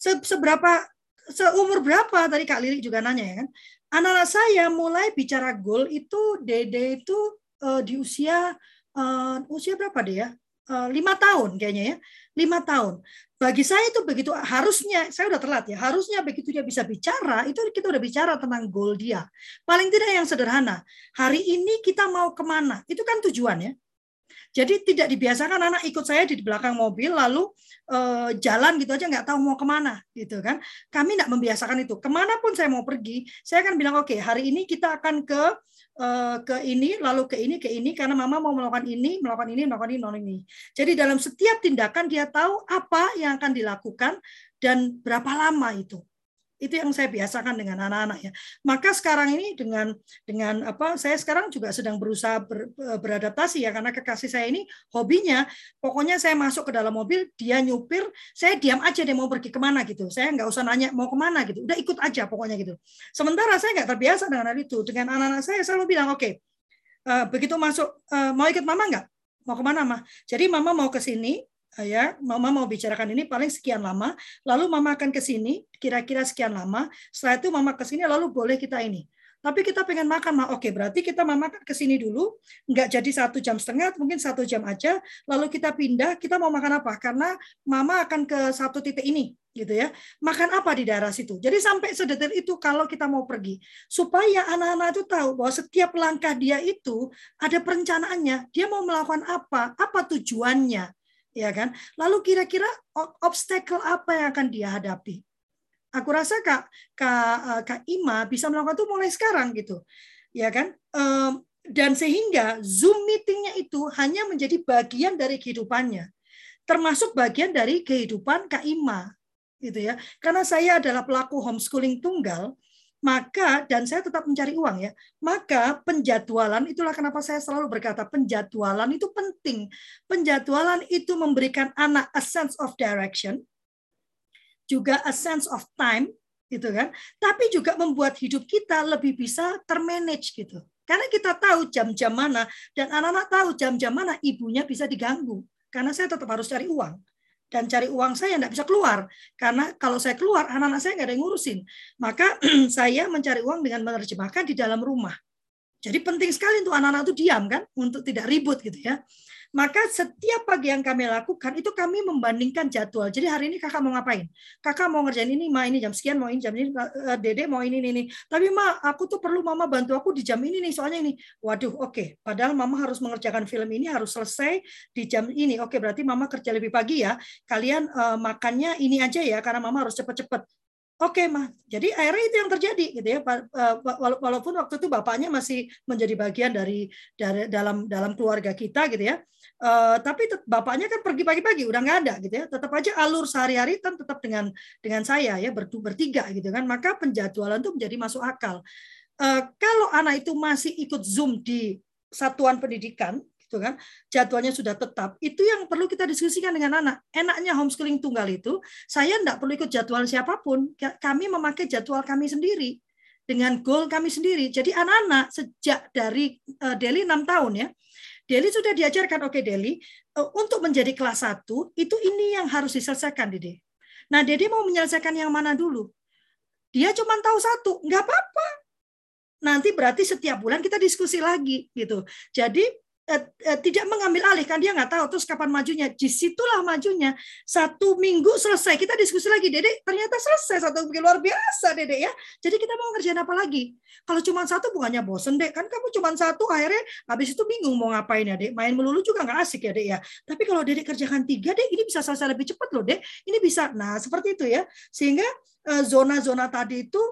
Se seberapa seumur berapa tadi Kak Lili juga nanya ya kan anak-anak saya mulai bicara goal itu Dede itu uh, di usia uh, usia berapa deh ya lima tahun kayaknya ya lima tahun. Bagi saya itu begitu harusnya saya udah telat ya harusnya begitu dia bisa bicara itu kita udah bicara tentang goal dia. Paling tidak yang sederhana hari ini kita mau ke mana? Itu kan tujuannya jadi tidak dibiasakan anak ikut saya di belakang mobil lalu uh, jalan gitu aja nggak tahu mau ke mana gitu kan. Kami tidak membiasakan itu. Ke mana pun saya mau pergi saya akan bilang oke okay, hari ini kita akan ke Eh, ke ini lalu ke ini ke ini karena mama mau melakukan ini melakukan ini melakukan ini melakukan ini. Jadi dalam setiap tindakan dia tahu apa yang akan dilakukan dan berapa lama itu itu yang saya biasakan dengan anak-anak ya. Maka sekarang ini dengan dengan apa saya sekarang juga sedang berusaha ber, e, beradaptasi ya karena kekasih saya ini hobinya pokoknya saya masuk ke dalam mobil dia nyupir saya diam aja dia mau pergi ke mana gitu. Saya nggak usah nanya mau ke mana gitu. Udah ikut aja pokoknya gitu. Sementara saya nggak terbiasa dengan hal itu. Dengan anak-anak saya selalu bilang oke okay, uh, begitu masuk uh, mau ikut mama nggak? Mau ke mana mah? Jadi mama mau ke sini ya mama mau bicarakan ini paling sekian lama lalu mama akan ke sini kira-kira sekian lama. Setelah itu mama ke sini lalu boleh kita ini. Tapi kita pengen makan mah oke berarti kita mama ke sini dulu. Nggak jadi satu jam setengah mungkin satu jam aja. Lalu kita pindah kita mau makan apa? Karena mama akan ke satu titik ini gitu ya. Makan apa di daerah situ? Jadi sampai sedetail itu kalau kita mau pergi. Supaya anak-anak itu tahu bahwa setiap langkah dia itu ada perencanaannya. Dia mau melakukan apa? Apa tujuannya ya kan? Lalu kira-kira obstacle apa yang akan dia hadapi? Aku rasa Kak Kak, eh, Kak Ima bisa melakukan itu mulai sekarang gitu. Ya kan? Dan sehingga Zoom meetingnya itu hanya menjadi bagian dari kehidupannya. Termasuk bagian dari kehidupan Kak Ima gitu ya. Karena saya adalah pelaku homeschooling tunggal, maka dan saya tetap mencari uang ya maka penjadwalan itulah kenapa saya selalu berkata penjadwalan itu penting. Penjadwalan itu memberikan anak a sense of direction juga a sense of time gitu kan? Tapi juga membuat hidup kita lebih bisa termanage gitu. Karena kita tahu jam-jam mana dan anak-anak tahu jam-jam mana ibunya bisa diganggu. Karena saya tetap harus cari uang dan cari uang saya tidak bisa keluar. Karena kalau saya keluar anak-anak saya nggak ada yang ngurusin. Maka saya mencari uang dengan menerjemahkan di dalam rumah. Jadi penting sekali untuk anak-anak itu diam kan untuk tidak ribut gitu ya maka setiap pagi yang kami lakukan itu kami membandingkan jadwal. Jadi hari ini kakak mau ngapain? Kakak mau ngerjain ini, ma ini jam sekian, mau ini jam ini, eh, dede mau ini, ini, ini. Tapi ma, aku tuh perlu mama bantu aku di jam ini nih, soalnya ini. Waduh, oke. Okay. Padahal mama harus mengerjakan film ini, harus selesai di jam ini. Oke, okay, berarti mama kerja lebih pagi ya. Kalian uh, makannya ini aja ya, karena mama harus cepet-cepet. Oke, mah. Jadi akhirnya itu yang terjadi gitu ya. Eh, walaupun waktu itu bapaknya masih menjadi bagian dari dari dalam dalam keluarga kita gitu ya. Uh, tapi bapaknya kan pergi pagi-pagi udah nggak ada gitu ya. Tetap aja alur sehari-hari kan tetap dengan dengan saya ya bertiga gitu kan. Maka penjadwalan itu menjadi masuk akal. Uh, kalau anak itu masih ikut zoom di satuan pendidikan gitu kan jadwalnya sudah tetap itu yang perlu kita diskusikan dengan anak. Enaknya homeschooling tunggal itu saya tidak perlu ikut jadwal siapa pun. Kami memakai jadwal kami sendiri dengan goal kami sendiri. Jadi anak-anak sejak dari uh, Deli enam tahun ya Deli sudah diajarkan, oke okay, Deli, eh, untuk menjadi kelas 1, itu ini yang harus diselesaikan, Dede. Nah, Dede mau menyelesaikan yang mana dulu? Dia cuma tahu satu, nggak apa-apa. Nanti berarti setiap bulan kita diskusi lagi, gitu. Jadi tidak mengambil alih kan dia nggak tahu terus kapan majunya. Di situlah majunya. Satu minggu selesai. Kita diskusi lagi dedek. Ternyata selesai. Satu minggu luar biasa dedek ya. Jadi kita mau ngerjain apa lagi? Kalau cuma satu bukannya bosen dek? Kan kamu cuma satu akhirnya habis itu bingung mau ngapain ya dek? Main melulu juga nggak asik ya dek ya. Tapi kalau dedek kerjakan tiga dek ini bisa selesai lebih cepat loh dek. Ini bisa. Nah seperti itu ya. Sehingga eh, zona-zona tadi itu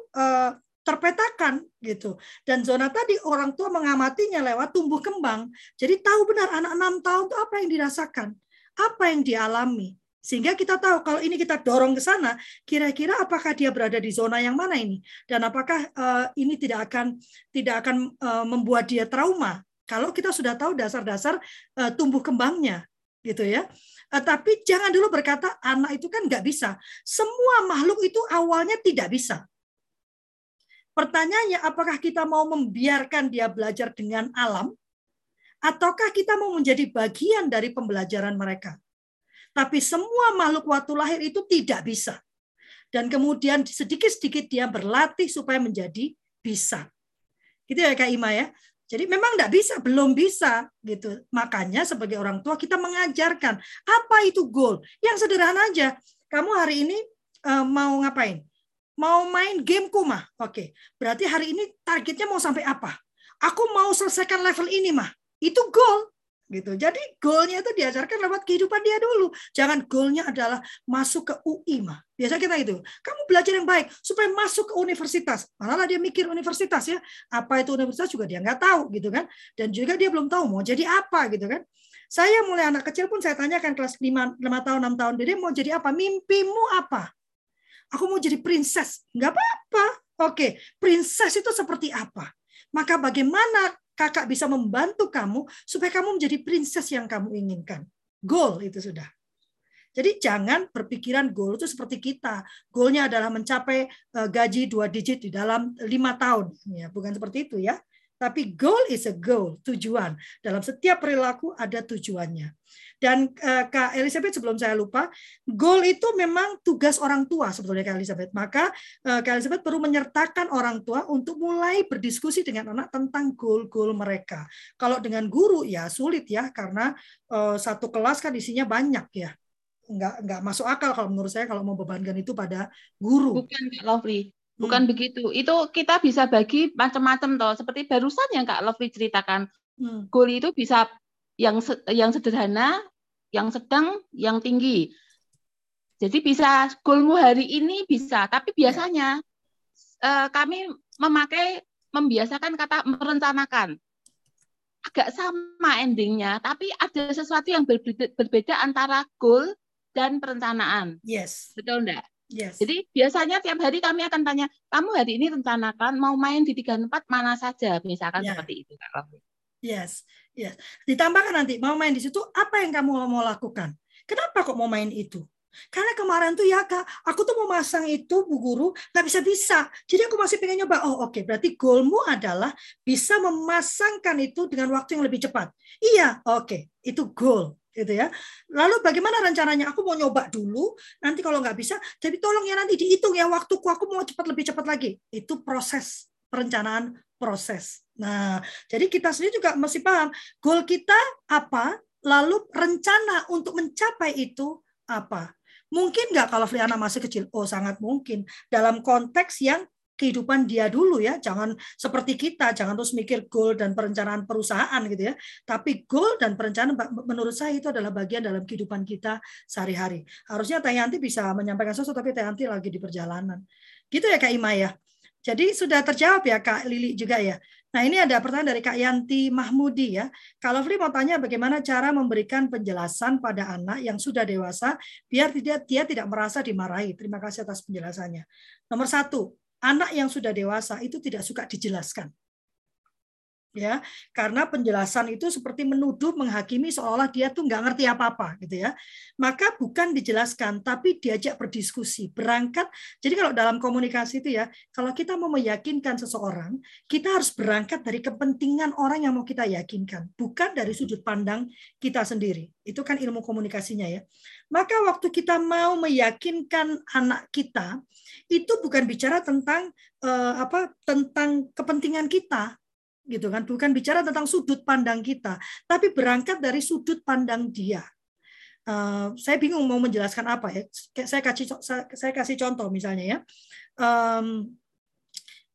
terpetakan gitu. Dan zona tadi orang tua mengamatinya lewat tumbuh kembang. Jadi tahu benar anak enam tahun itu apa yang dirasakan, apa yang dialami. Sehingga kita tahu kalau ini kita dorong ke sana, kira-kira apakah dia berada di zona yang mana ini dan apakah uh, ini tidak akan tidak akan uh, membuat dia trauma Kalau kita sudah tahu dasar-dasar uh, tumbuh kembangnya, gitu ya. Uh, tapi jangan dulu berkata anak itu kan nggak bisa. Semua makhluk itu awalnya tidak bisa. Pertanyaannya, apakah kita mau membiarkan dia belajar dengan alam, ataukah kita mau menjadi bagian dari pembelajaran mereka? Tapi semua makhluk waktu lahir itu tidak bisa. Dan kemudian sedikit-sedikit dia berlatih supaya menjadi bisa. Gitu ya Kak Ima ya. Jadi memang tidak bisa, belum bisa gitu. Makanya sebagai orang tua kita mengajarkan apa itu goal. Yang sederhana aja. Kamu hari ini uh, mau ngapain? Mau main game mah. Oke. Berarti hari ini targetnya mau sampai apa? Aku mau selesaikan level ini mah. Itu goal gitu. Jadi goalnya itu diajarkan lewat kehidupan dia dulu. Jangan goalnya adalah masuk ke UI mah. Biasa kita itu. Kamu belajar yang baik supaya masuk ke universitas. Malah dia mikir universitas ya. Apa itu universitas juga dia nggak tahu gitu kan. Dan juga dia belum tahu mau jadi apa gitu kan. Saya mulai anak kecil pun saya tanyakan kelas 5, 5 tahun, 6 tahun. Dede mau jadi apa? Mimpimu apa? Aku mau jadi princess. Nggak apa-apa. Oke, princess itu seperti apa? Maka bagaimana kakak bisa membantu kamu supaya kamu menjadi princess yang kamu inginkan. Goal itu sudah. Jadi jangan berpikiran goal itu seperti kita. Goalnya adalah mencapai eh, gaji dua digit di dalam lima tahun. Ya, bukan seperti itu ya. Tapi goal is a goal, tujuan. Dalam setiap perilaku ada tujuannya. Dan uh, Kak Elizabeth sebelum saya lupa, goal itu memang tugas orang tua sebetulnya Kak Elizabeth. Maka uh, Kak Elizabeth perlu menyertakan orang tua untuk mulai berdiskusi dengan anak tentang goal-goal mereka. Kalau dengan guru ya sulit ya karena uh, satu kelas kan isinya banyak ya. Nggak, nggak masuk akal kalau menurut saya kalau mau bebankan itu pada guru. Bukan Kak Lovely. Bukan hmm. begitu. Itu kita bisa bagi macam-macam toh. Seperti barusan yang Kak Lovely ceritakan. Hmm. Goal itu bisa yang yang sederhana, yang sedang, yang tinggi. Jadi bisa goalmu hari ini bisa, tapi biasanya uh, kami memakai membiasakan kata merencanakan. Agak sama endingnya, tapi ada sesuatu yang berbeda, berbeda antara goal dan perencanaan. Yes. Betul enggak? Yes. Jadi biasanya tiap hari kami akan tanya, kamu hari ini rencanakan mau main di tiga tempat mana saja, misalkan yeah. seperti itu, Yes, yes. Ditambahkan nanti mau main di situ, apa yang kamu mau lakukan? Kenapa kok mau main itu? Karena kemarin tuh ya kak, aku tuh mau masang itu bu guru nggak bisa bisa. Jadi aku masih pengen nyoba. Oh oke, okay. berarti goalmu adalah bisa memasangkan itu dengan waktu yang lebih cepat. Iya, oke, okay. itu goal gitu ya. Lalu bagaimana rencananya? Aku mau nyoba dulu, nanti kalau nggak bisa, jadi tolong ya nanti dihitung ya waktuku, aku mau cepat lebih cepat lagi. Itu proses perencanaan proses. Nah, jadi kita sendiri juga mesti paham goal kita apa, lalu rencana untuk mencapai itu apa. Mungkin nggak kalau Friana masih kecil? Oh, sangat mungkin. Dalam konteks yang kehidupan dia dulu ya, jangan seperti kita, jangan terus mikir goal dan perencanaan perusahaan gitu ya. Tapi goal dan perencanaan menurut saya itu adalah bagian dalam kehidupan kita sehari-hari. Harusnya Teh Yanti bisa menyampaikan sesuatu tapi Teh lagi di perjalanan. Gitu ya Kak Ima ya. Jadi sudah terjawab ya Kak Lili juga ya. Nah ini ada pertanyaan dari Kak Yanti Mahmudi ya. Kalau Fri mau tanya bagaimana cara memberikan penjelasan pada anak yang sudah dewasa biar tidak dia tidak merasa dimarahi. Terima kasih atas penjelasannya. Nomor satu, anak yang sudah dewasa itu tidak suka dijelaskan ya. Karena penjelasan itu seperti menuduh menghakimi seolah dia tuh nggak ngerti apa-apa gitu ya. Maka bukan dijelaskan tapi diajak berdiskusi berangkat. Jadi kalau dalam komunikasi itu ya kalau kita mau meyakinkan seseorang kita harus berangkat dari kepentingan orang yang mau kita yakinkan bukan dari sudut pandang kita sendiri. Itu kan ilmu komunikasinya ya. Maka waktu kita mau meyakinkan anak kita itu bukan bicara tentang uh, apa tentang kepentingan kita gitu kan. Bukan bicara tentang sudut pandang kita tapi berangkat dari sudut pandang dia. Uh, saya bingung mau menjelaskan apa ya. Saya kasih saya kasih contoh misalnya ya. Um,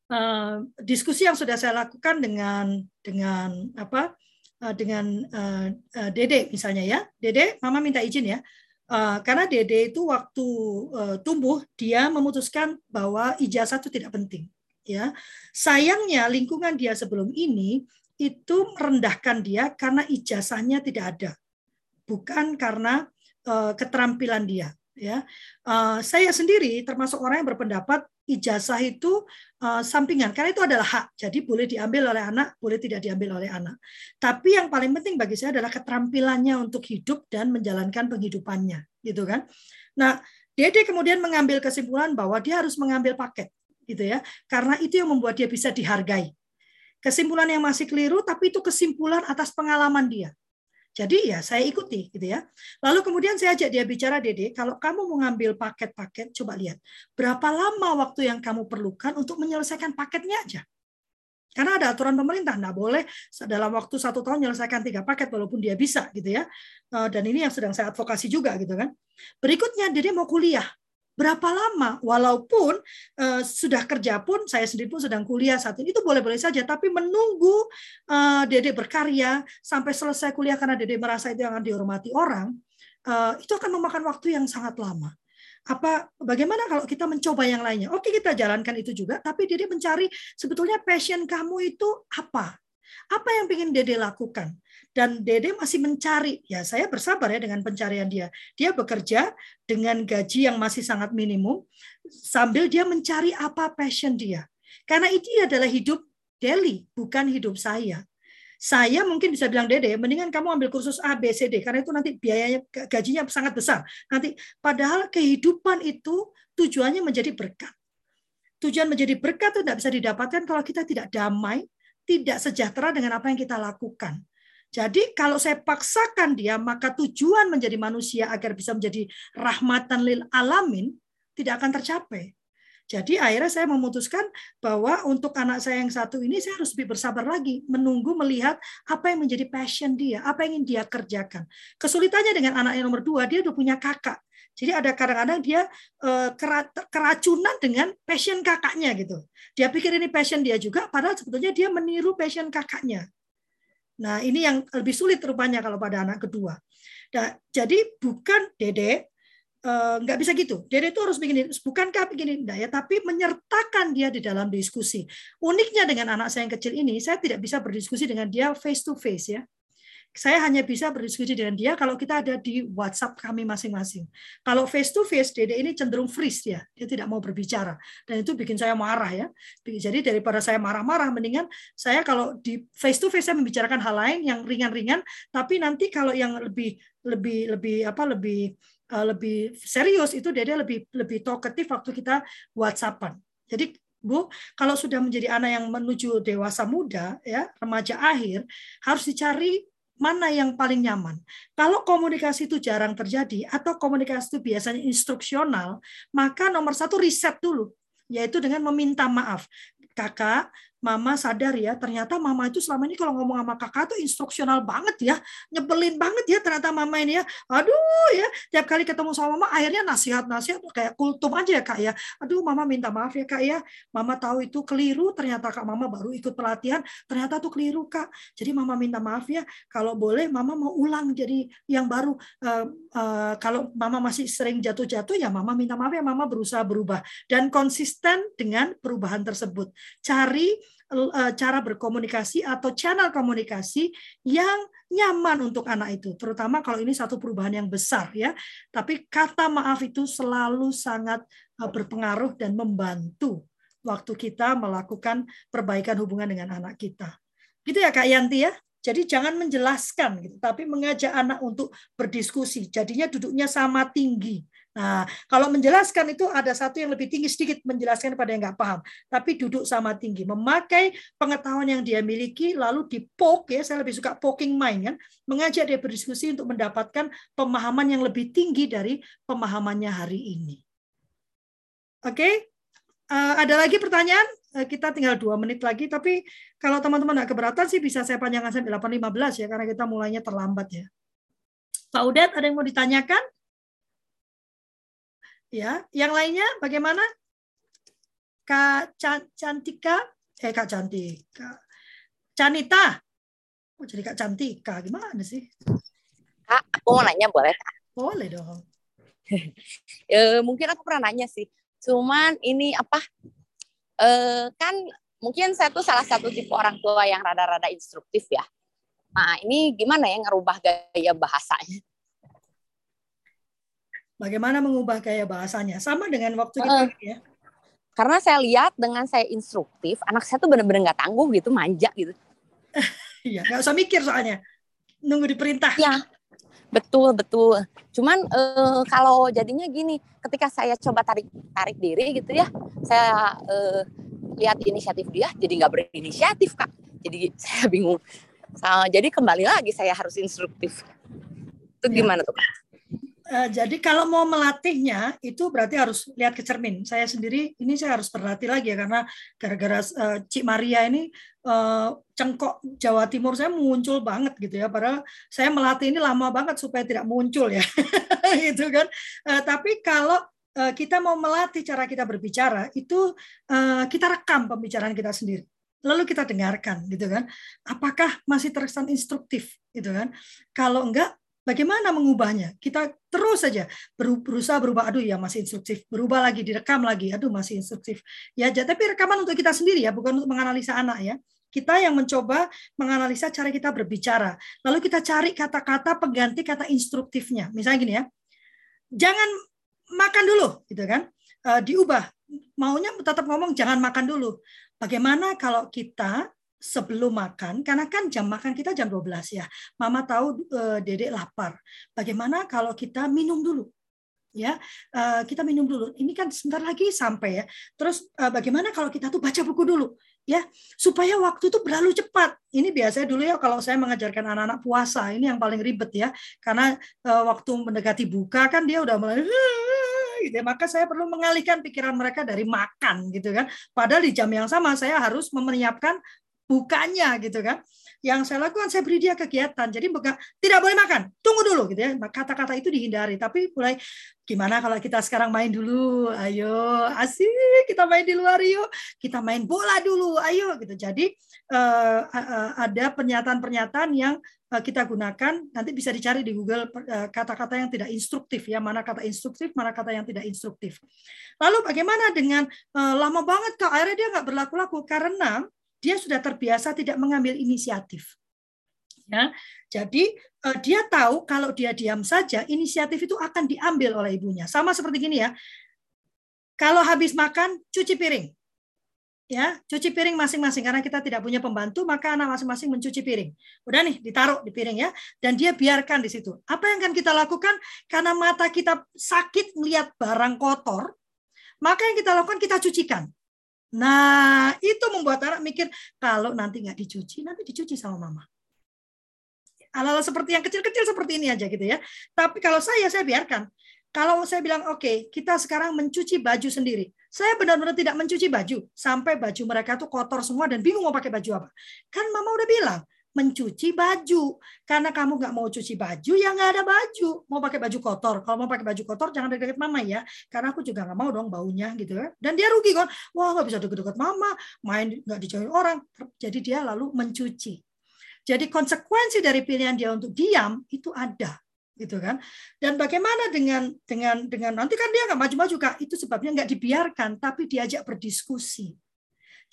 uh, diskusi yang sudah saya lakukan dengan dengan apa uh, dengan uh, uh, Dede misalnya ya. Dede Mama minta izin ya. Uh, karena Dede itu waktu uh, tumbuh dia memutuskan bahwa ijazah itu tidak penting ya sayangnya lingkungan dia sebelum ini itu merendahkan dia karena ijazahnya tidak ada bukan karena uh, keterampilan dia ya uh, saya sendiri termasuk orang yang berpendapat ijazah itu uh, sampingan karena itu adalah hak. Jadi boleh diambil oleh anak, boleh tidak diambil oleh anak. Tapi yang paling penting bagi saya adalah keterampilannya untuk hidup dan menjalankan penghidupannya, gitu kan. Nah, Dede kemudian mengambil kesimpulan bahwa dia harus mengambil paket, gitu ya, karena itu yang membuat dia bisa dihargai. Kesimpulan yang masih keliru, tapi itu kesimpulan atas pengalaman dia. Jadi ya saya ikuti gitu ya. Lalu kemudian saya ajak dia bicara Dede, kalau kamu mau ngambil paket-paket, coba lihat berapa lama waktu yang kamu perlukan untuk menyelesaikan paketnya aja. Karena ada aturan pemerintah, nggak boleh dalam waktu satu tahun menyelesaikan tiga paket walaupun dia bisa gitu ya. Eh, dan ini yang sedang saya advokasi juga gitu kan. Berikutnya Dede mau kuliah, berapa lama? Walaupun uh, sudah kerja pun saya sendiri pun sedang kuliah saat ini itu boleh-boleh saja. Tapi menunggu uh, Dede berkarya sampai selesai kuliah karena Dede merasa itu akan dihormati orang uh, itu akan memakan waktu yang sangat lama. Apa bagaimana kalau kita mencoba yang lainnya? Oke kita jalankan itu juga tapi Dede mencari sebetulnya passion kamu itu apa? Apa yang ingin Dede lakukan dan Dede masih mencari. Ya, saya bersabar ya dengan pencarian dia. Dia bekerja dengan gaji yang masih sangat minimum sambil dia mencari apa passion dia. Karena itu adalah hidup daily, bukan hidup saya. Saya mungkin bisa bilang Dede, mendingan kamu ambil kursus A, B, C, D karena itu nanti biayanya gajinya sangat besar. Nanti padahal kehidupan itu tujuannya menjadi berkat. Tujuan menjadi berkat itu tidak bisa didapatkan kalau kita tidak damai, tidak sejahtera dengan apa yang kita lakukan. Jadi kalau saya paksakan dia, maka tujuan menjadi manusia agar bisa menjadi rahmatan lil alamin tidak akan tercapai. Jadi akhirnya saya memutuskan bahwa untuk anak saya yang satu ini saya harus lebih bersabar lagi, menunggu melihat apa yang menjadi passion dia, apa yang ingin dia kerjakan. Kesulitannya dengan anak yang nomor dua, dia udah punya kakak. Jadi ada kadang-kadang dia eh, keracunan dengan passion kakaknya gitu. Dia pikir ini passion dia juga, padahal sebetulnya dia meniru passion kakaknya. Nah, ini yang lebih sulit rupanya kalau pada anak kedua. Nah, jadi bukan Dede eh, nggak bisa gitu. Dede itu harus begini, bukankah begini enggak ya, tapi menyertakan dia di dalam diskusi. Uniknya dengan anak saya yang kecil ini, saya tidak bisa berdiskusi dengan dia face to face ya saya hanya bisa berdiskusi dengan dia kalau kita ada di WhatsApp kami masing-masing. Kalau face to face, Dede ini cenderung freeze ya, dia tidak mau berbicara dan itu bikin saya marah ya. Jadi daripada saya marah-marah, mendingan saya kalau di face to face saya membicarakan hal lain yang ringan-ringan, tapi nanti kalau yang lebih lebih lebih apa lebih uh, lebih serius itu Dede lebih lebih talkative waktu kita WhatsAppan. Jadi Bu, kalau sudah menjadi anak yang menuju dewasa muda, ya remaja akhir, harus dicari mana yang paling nyaman. Kalau komunikasi itu jarang terjadi atau komunikasi itu biasanya instruksional, maka nomor satu riset dulu, yaitu dengan meminta maaf. Kakak, mama sadar ya, ternyata mama itu selama ini kalau ngomong sama kakak tuh instruksional banget ya, nyebelin banget ya ternyata mama ini ya. Aduh ya, tiap kali ketemu sama mama akhirnya nasihat-nasihat kayak kultum aja ya kak ya. Aduh mama minta maaf ya kak ya, mama tahu itu keliru, ternyata kak mama baru ikut pelatihan, ternyata tuh keliru kak. Jadi mama minta maaf ya, kalau boleh mama mau ulang jadi yang baru. Uh, uh, kalau mama masih sering jatuh-jatuh ya mama minta maaf ya, mama berusaha berubah dan konsisten dengan perubahan tersebut. Cari cara berkomunikasi atau channel komunikasi yang nyaman untuk anak itu, terutama kalau ini satu perubahan yang besar ya. Tapi kata maaf itu selalu sangat eh, berpengaruh dan membantu waktu kita melakukan perbaikan hubungan dengan anak kita. Gitu ya Kak Yanti ya? Jadi jangan menjelaskan gitu, tapi mengajak anak untuk berdiskusi. Jadinya duduknya sama tinggi. Nah, kalau menjelaskan itu ada satu yang lebih tinggi sedikit menjelaskan pada yang nggak paham, tapi duduk sama tinggi, memakai pengetahuan yang dia miliki, lalu dipoke ya, saya lebih suka poking mind kan, mengajak dia berdiskusi untuk mendapatkan pemahaman yang lebih tinggi dari pemahamannya hari ini. Oke, okay? uh, eh, ada lagi pertanyaan? Uh, kita tinggal dua menit lagi, tapi kalau teman-teman nggak keberatan sih bisa saya panjangkan sampai 8.15 ya, karena kita mulainya terlambat ya. Pak Udet, ada yang mau ditanyakan? Ya, yang lainnya bagaimana? Kak Cantika, eh Kak Cantika, Canita, oh, jadi Kak Cantika, gimana sih? Kak, aku mau nanya boleh? Boleh dong. e, mungkin aku pernah nanya sih, cuman ini apa? E, kan mungkin saya tuh salah satu tipe orang tua yang rada-rada instruktif ya. Nah, ini gimana ya ngerubah gaya bahasanya? Bagaimana mengubah gaya bahasanya? Sama dengan waktu kita uh. ya. Karena saya lihat dengan saya instruktif, anak saya tuh benar-benar nggak tangguh gitu, manja gitu. Iya, nggak usah mikir soalnya. Nunggu diperintah. Ya, betul betul. Cuman eh, kalau jadinya gini, ketika saya coba tarik tarik diri gitu ya, saya eh, lihat inisiatif dia, jadi nggak berinisiatif kak. Jadi saya bingung. Jadi kembali lagi saya harus instruktif. Itu Ya. gimana tuh kak? Eh, jadi kalau mau melatihnya itu berarti harus lihat ke cermin. Saya sendiri ini saya harus berlatih lagi ya karena gara-gara eh, Cik Maria ini eh, cengkok Jawa Timur saya muncul banget gitu ya. Padahal saya melatih ini lama banget supaya tidak muncul ya. gitu kan. Eh, tapi kalau eh, kita mau melatih cara kita berbicara itu eh, kita rekam pembicaraan kita sendiri. Lalu kita dengarkan gitu kan. Apakah masih terkesan instruktif gitu kan. Kalau enggak Bagaimana mengubahnya? Kita terus saja berusaha berubah. Aduh ya masih instruktif. Berubah lagi, direkam lagi. Aduh masih instruktif. Ya, tapi rekaman untuk kita sendiri ya, bukan untuk menganalisa anak ya. Kita yang mencoba menganalisa cara kita berbicara. Lalu kita cari kata-kata pengganti kata instruktifnya. Misalnya gini ya. Jangan makan dulu, gitu kan? Uh, diubah. Maunya tetap ngomong jangan makan dulu. Bagaimana kalau kita sebelum makan karena kan jam makan kita jam 12 ya. Mama tahu uh, Dedek lapar. Bagaimana kalau kita minum dulu? Ya, uh, kita minum dulu. Ini kan sebentar lagi sampai ya. Terus uh, bagaimana kalau kita tuh baca buku dulu? Ya, supaya waktu itu berlalu cepat. Ini biasanya dulu ya kalau saya mengajarkan anak-anak puasa, ini yang paling ribet ya. Karena uh, waktu mendekati buka kan dia udah mulai gitu ya. Maka saya perlu mengalihkan pikiran mereka dari makan gitu kan. Padahal di jam yang sama saya harus menyiapkan bukanya gitu kan. Yang saya lakukan saya beri dia kegiatan. Jadi bukan tidak boleh makan, tunggu dulu gitu ya. Kata-kata itu dihindari. Tapi mulai gimana kalau kita sekarang main dulu? Ayo, asik kita main di luar yuk. Kita main bola dulu, ayo gitu. Jadi uh, ada pernyataan-pernyataan yang uh, kita gunakan nanti bisa dicari di Google kata-kata uh, yang tidak instruktif ya, mana kata instruktif, mana kata yang tidak instruktif. Lalu bagaimana dengan lama banget kak akhirnya dia nggak berlaku-laku karena dia sudah terbiasa tidak mengambil inisiatif. Ya, jadi uh, dia tahu kalau dia diam saja, inisiatif itu akan diambil oleh ibunya. Sama seperti gini ya. Kalau habis makan, cuci piring. Ya, cuci piring masing-masing karena kita tidak punya pembantu, maka anak masing-masing mencuci piring. Udah nih, ditaruh di piring ya, dan dia biarkan di situ. Apa yang akan kita lakukan? Karena mata kita sakit melihat barang kotor, maka yang kita lakukan kita cucikan. Nah, itu membuat anak mikir kalau nanti nggak dicuci, nanti dicuci sama mama. Hal-hal seperti yang kecil-kecil seperti ini aja gitu ya. Tapi kalau saya, saya biarkan. Kalau saya bilang, oke, okay, kita sekarang mencuci baju sendiri. Saya benar-benar tidak mencuci baju. Sampai baju mereka tuh kotor semua dan bingung mau pakai baju apa. Kan mama udah bilang, mencuci baju. Karena kamu nggak mau cuci baju, ya nggak ada baju. Mau pakai baju kotor. Kalau mau pakai baju kotor, jangan deket-deket mama ya. Karena aku juga nggak mau dong baunya gitu ya. Dan dia rugi kan. Wah nggak bisa deket-deket mama, main nggak dijauhin orang. Jadi dia lalu mencuci. Jadi konsekuensi dari pilihan dia untuk diam itu ada gitu kan dan bagaimana dengan dengan dengan nanti kan dia nggak maju-maju kak itu sebabnya nggak dibiarkan tapi diajak berdiskusi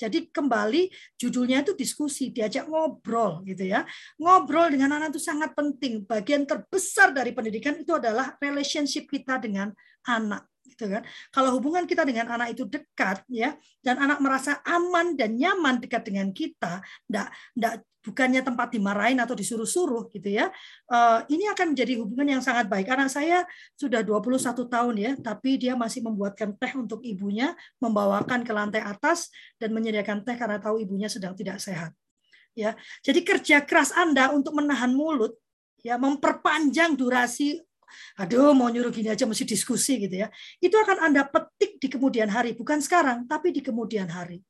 jadi kembali judulnya itu diskusi, diajak ngobrol gitu ya. Ngobrol dengan anak itu sangat penting. Bagian terbesar dari pendidikan itu adalah relationship kita dengan anak gitu kan. Kalau hubungan kita dengan anak itu dekat ya dan anak merasa aman dan nyaman dekat dengan kita, enggak enggak bukannya tempat dimarahin atau disuruh-suruh gitu ya. Uh, ini akan menjadi hubungan yang sangat baik. Anak saya sudah 21 tahun ya, tapi dia masih membuatkan teh untuk ibunya, membawakan ke lantai atas dan menyediakan teh karena tahu ibunya sedang tidak sehat. Ya. Jadi kerja keras Anda untuk menahan mulut ya memperpanjang durasi aduh mau nyuruh gini aja mesti diskusi gitu ya. Itu akan Anda petik di kemudian hari, bukan sekarang, tapi di kemudian hari.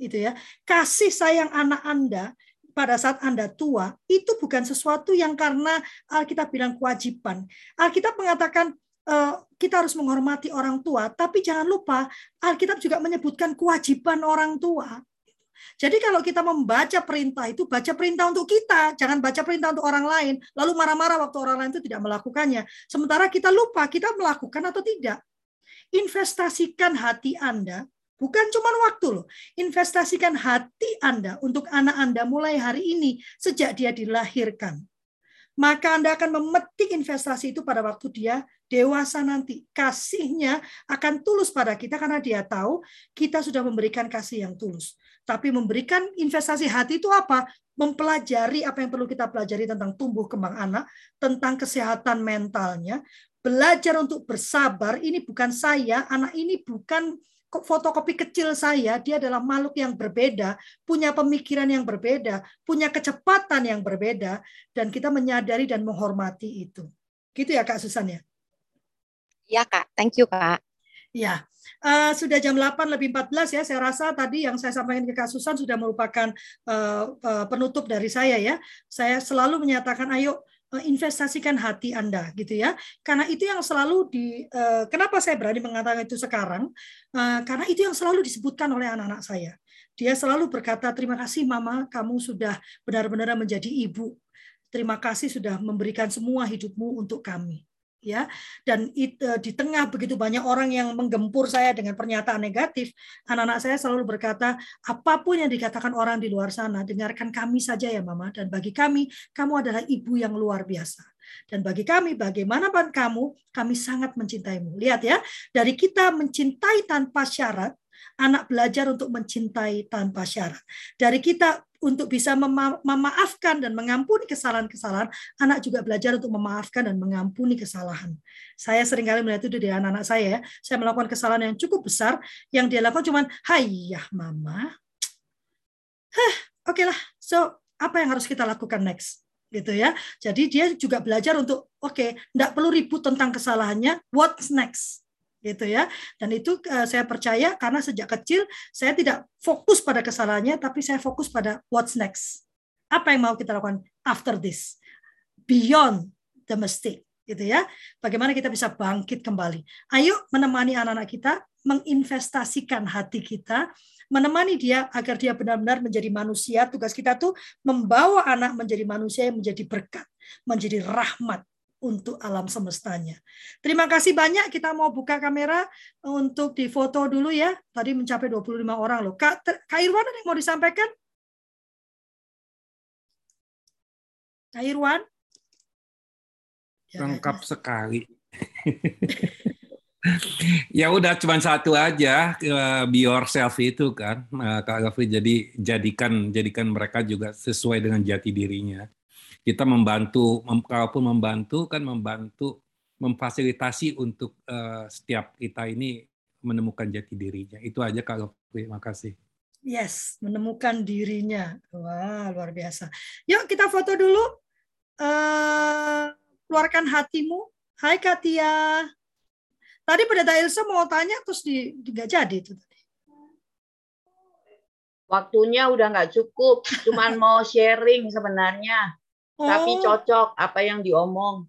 Itu ya. Kasih sayang anak Anda pada saat Anda tua itu bukan sesuatu yang karena Alkitab bilang kewajiban. Alkitab mengatakan kita harus menghormati orang tua, tapi jangan lupa Alkitab juga menyebutkan kewajiban orang tua. Jadi kalau kita membaca perintah itu baca perintah untuk kita, jangan baca perintah untuk orang lain, lalu marah-marah waktu orang lain itu tidak melakukannya. Sementara kita lupa kita melakukan atau tidak. Investasikan hati Anda Bukan cuma waktu loh. Investasikan hati Anda untuk anak Anda mulai hari ini sejak dia dilahirkan. Maka Anda akan memetik investasi itu pada waktu dia dewasa nanti kasihnya akan tulus pada kita karena dia tahu kita sudah memberikan kasih yang tulus. Tapi memberikan investasi hati itu apa? Mempelajari apa yang perlu kita pelajari tentang tumbuh kembang anak, tentang kesehatan mentalnya, belajar untuk bersabar. Ini bukan saya, anak ini bukan fotokopi kecil saya, dia adalah makhluk yang berbeda, punya pemikiran yang berbeda, punya kecepatan yang berbeda, dan kita menyadari dan menghormati itu. Gitu ya Kak Susan ya? Iya Kak, thank you Kak. Ya, uh, sudah jam 8 lebih 14 ya. Saya rasa tadi yang saya sampaikan ke Kak Susan sudah merupakan uh, uh, penutup dari saya ya. Saya selalu menyatakan ayo investasikan hati Anda gitu ya. Karena itu yang selalu di uh, kenapa saya berani mengatakan itu sekarang? Uh, karena itu yang selalu disebutkan oleh anak-anak saya. Dia selalu berkata, "Terima kasih Mama, kamu sudah benar-benar menjadi ibu. Terima kasih sudah memberikan semua hidupmu untuk kami." Ya. Dan it, uh, di tengah begitu banyak orang yang menggempur saya dengan pernyataan negatif anak-anak saya selalu berkata apa pun yang dikatakan orang di luar sana dengarkan kami saja ya mama. Dan bagi kami kamu adalah ibu yang luar biasa. Dan bagi kami bagaimanapun kamu kami sangat mencintaimu. Lihat ya dari kita mencintai tanpa syarat anak belajar untuk mencintai tanpa syarat dari kita untuk bisa mema memaafkan dan mengampuni kesalahan-kesalahan, anak juga belajar untuk memaafkan dan mengampuni kesalahan. Saya sering kali melihat itu dari anak-anak saya ya. Saya melakukan kesalahan yang cukup besar, yang dia lakukan cuma, ya mama. Hah, oke lah. So, apa yang harus kita lakukan next? gitu ya. Jadi dia juga belajar untuk oke, okay, enggak perlu ribut tentang kesalahannya, what's next? Gitu ya. Dan itu uh, saya percaya karena sejak kecil saya tidak fokus pada kesalahannya, tapi saya fokus pada what's next. Apa yang mau kita lakukan after this, beyond the mistake, gitu ya. Bagaimana kita bisa bangkit kembali? Ayo menemani anak-anak kita, menginvestasikan hati kita, menemani dia agar dia benar-benar menjadi manusia. Tugas kita tuh membawa anak menjadi manusia yang menjadi berkat, menjadi rahmat, untuk alam semestanya. Terima kasih banyak. Kita mau buka kamera untuk difoto dulu ya. Tadi mencapai 25 orang loh. Kak, Kak Irwan ada yang mau disampaikan? Kak Irwan? Ya, Lengkap ya. sekali. ya udah cuma satu aja be yourself itu kan uh, Kak Gafri jadi jadikan jadikan mereka juga sesuai dengan jati dirinya kita membantu, mem, kalaupun membantu kan membantu memfasilitasi untuk uh, setiap kita ini menemukan jati dirinya. Itu aja kalau terima kasih. Yes, menemukan dirinya. Wah, luar biasa. Yuk kita foto dulu. Uh, keluarkan hatimu. Hai Katia. Tadi pada Ilse mau tanya terus di, nggak jadi itu tadi. Waktunya udah nggak cukup, cuman mau sharing sebenarnya oh. tapi cocok apa yang diomong.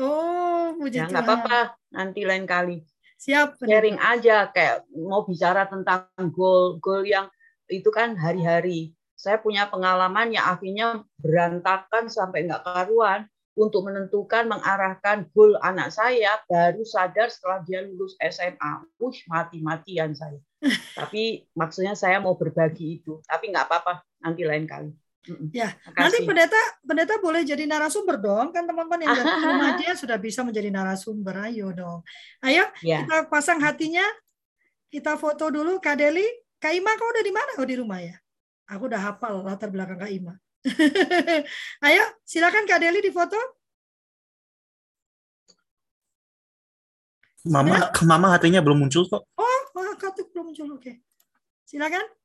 Oh, puji ya, nggak apa-apa, nanti lain kali. Siap. Sharing aja, kayak mau bicara tentang goal, goal yang itu kan hari-hari. Saya punya pengalaman yang akhirnya berantakan sampai nggak karuan untuk menentukan mengarahkan goal anak saya baru sadar setelah dia lulus SMA. Ush, mati-matian saya. Tapi maksudnya saya mau berbagi itu. Tapi nggak apa-apa, nanti lain kali. Ya, nanti pendeta pendeta boleh jadi narasumber dong, kan teman-teman yang dari rumah dia sudah bisa menjadi narasumber, ayo dong. Ayo ya. kita pasang hatinya, kita foto dulu Kak Deli. Kak Ima kau udah di mana? Oh di rumah ya. Aku udah hafal latar belakang Kak Ima. ayo silakan Kak Deli difoto. Mama, ya? Mama hatinya belum muncul kok. Oh, kartu belum muncul. Oke. Silakan.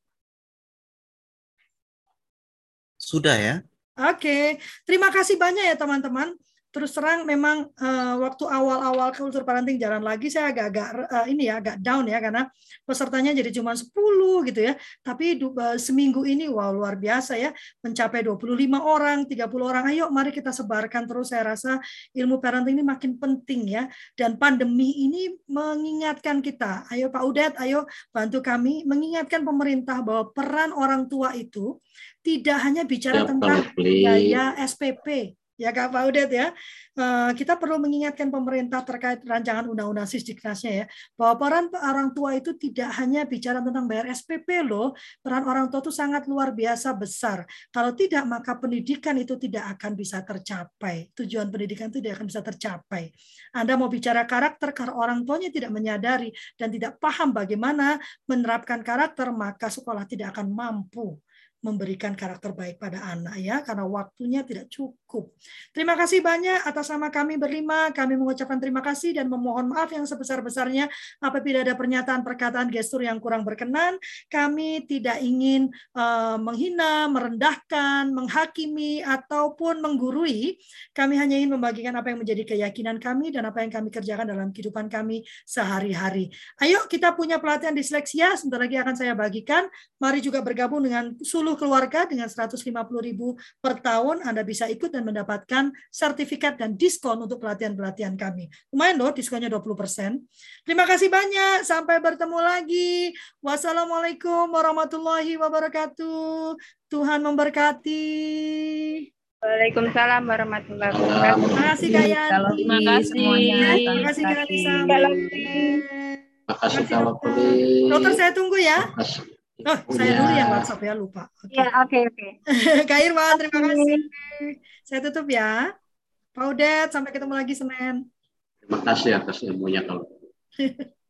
Sudah ya. Oke, terima kasih banyak ya teman-teman terus terang memang uh, waktu awal-awal kultur parenting jalan lagi saya agak-agak uh, ini ya agak down ya karena pesertanya jadi cuma 10 gitu ya. Tapi uh, seminggu ini wow luar biasa ya mencapai 25 orang, 30 orang. Ayo mari kita sebarkan terus saya rasa ilmu parenting ini makin penting ya dan pandemi ini mengingatkan kita. Ayo Pak Udet, ayo bantu kami mengingatkan pemerintah bahwa peran orang tua itu tidak hanya bicara tentang biaya SPP ya Kak Paudet ya. Eh, kita perlu mengingatkan pemerintah terkait rancangan undang-undang sisdiknasnya ya, bahwa peran orang tua itu tidak hanya bicara tentang bayar SPP loh, peran orang tua itu sangat luar biasa besar. Kalau tidak maka pendidikan itu tidak akan bisa tercapai. Tujuan pendidikan itu tidak akan bisa tercapai. Anda mau bicara karakter karena orang tuanya tidak menyadari dan tidak paham bagaimana menerapkan karakter, maka sekolah tidak akan mampu memberikan karakter baik pada anak ya karena waktunya tidak cukup. Terima kasih banyak atas nama kami berlima. Kami mengucapkan terima kasih dan memohon maaf yang sebesar-besarnya apabila ada pernyataan perkataan gestur yang kurang berkenan. Kami tidak ingin uh, menghina, merendahkan, menghakimi ataupun menggurui. Kami hanya ingin membagikan apa yang menjadi keyakinan kami dan apa yang kami kerjakan dalam kehidupan kami sehari-hari. Ayo kita punya pelatihan disleksia sebentar lagi akan saya bagikan. Mari juga bergabung dengan Sulu keluarga dengan 150.000 per tahun Anda bisa ikut dan mendapatkan sertifikat dan diskon untuk pelatihan-pelatihan kami. Lumayan loh diskonnya 20%. Terima kasih banyak. Sampai bertemu lagi. Wassalamualaikum warahmatullahi wabarakatuh. Tuhan memberkati. Waalaikumsalam warahmatullahi wabarakatuh. Terima kasih Kak Yani. Terima kasih. Terima kasih Kak Lisa. Terima kasih kalau Dokter saya tunggu ya. Terima kasih. Oh, saya dulu yang WhatsApp ya, lupa. Iya, oke, oke. Kak Irwan, terima kasih. Saya tutup ya. Pak Udet, sampai ketemu lagi Senin. Terima kasih atas ilmunya kalau.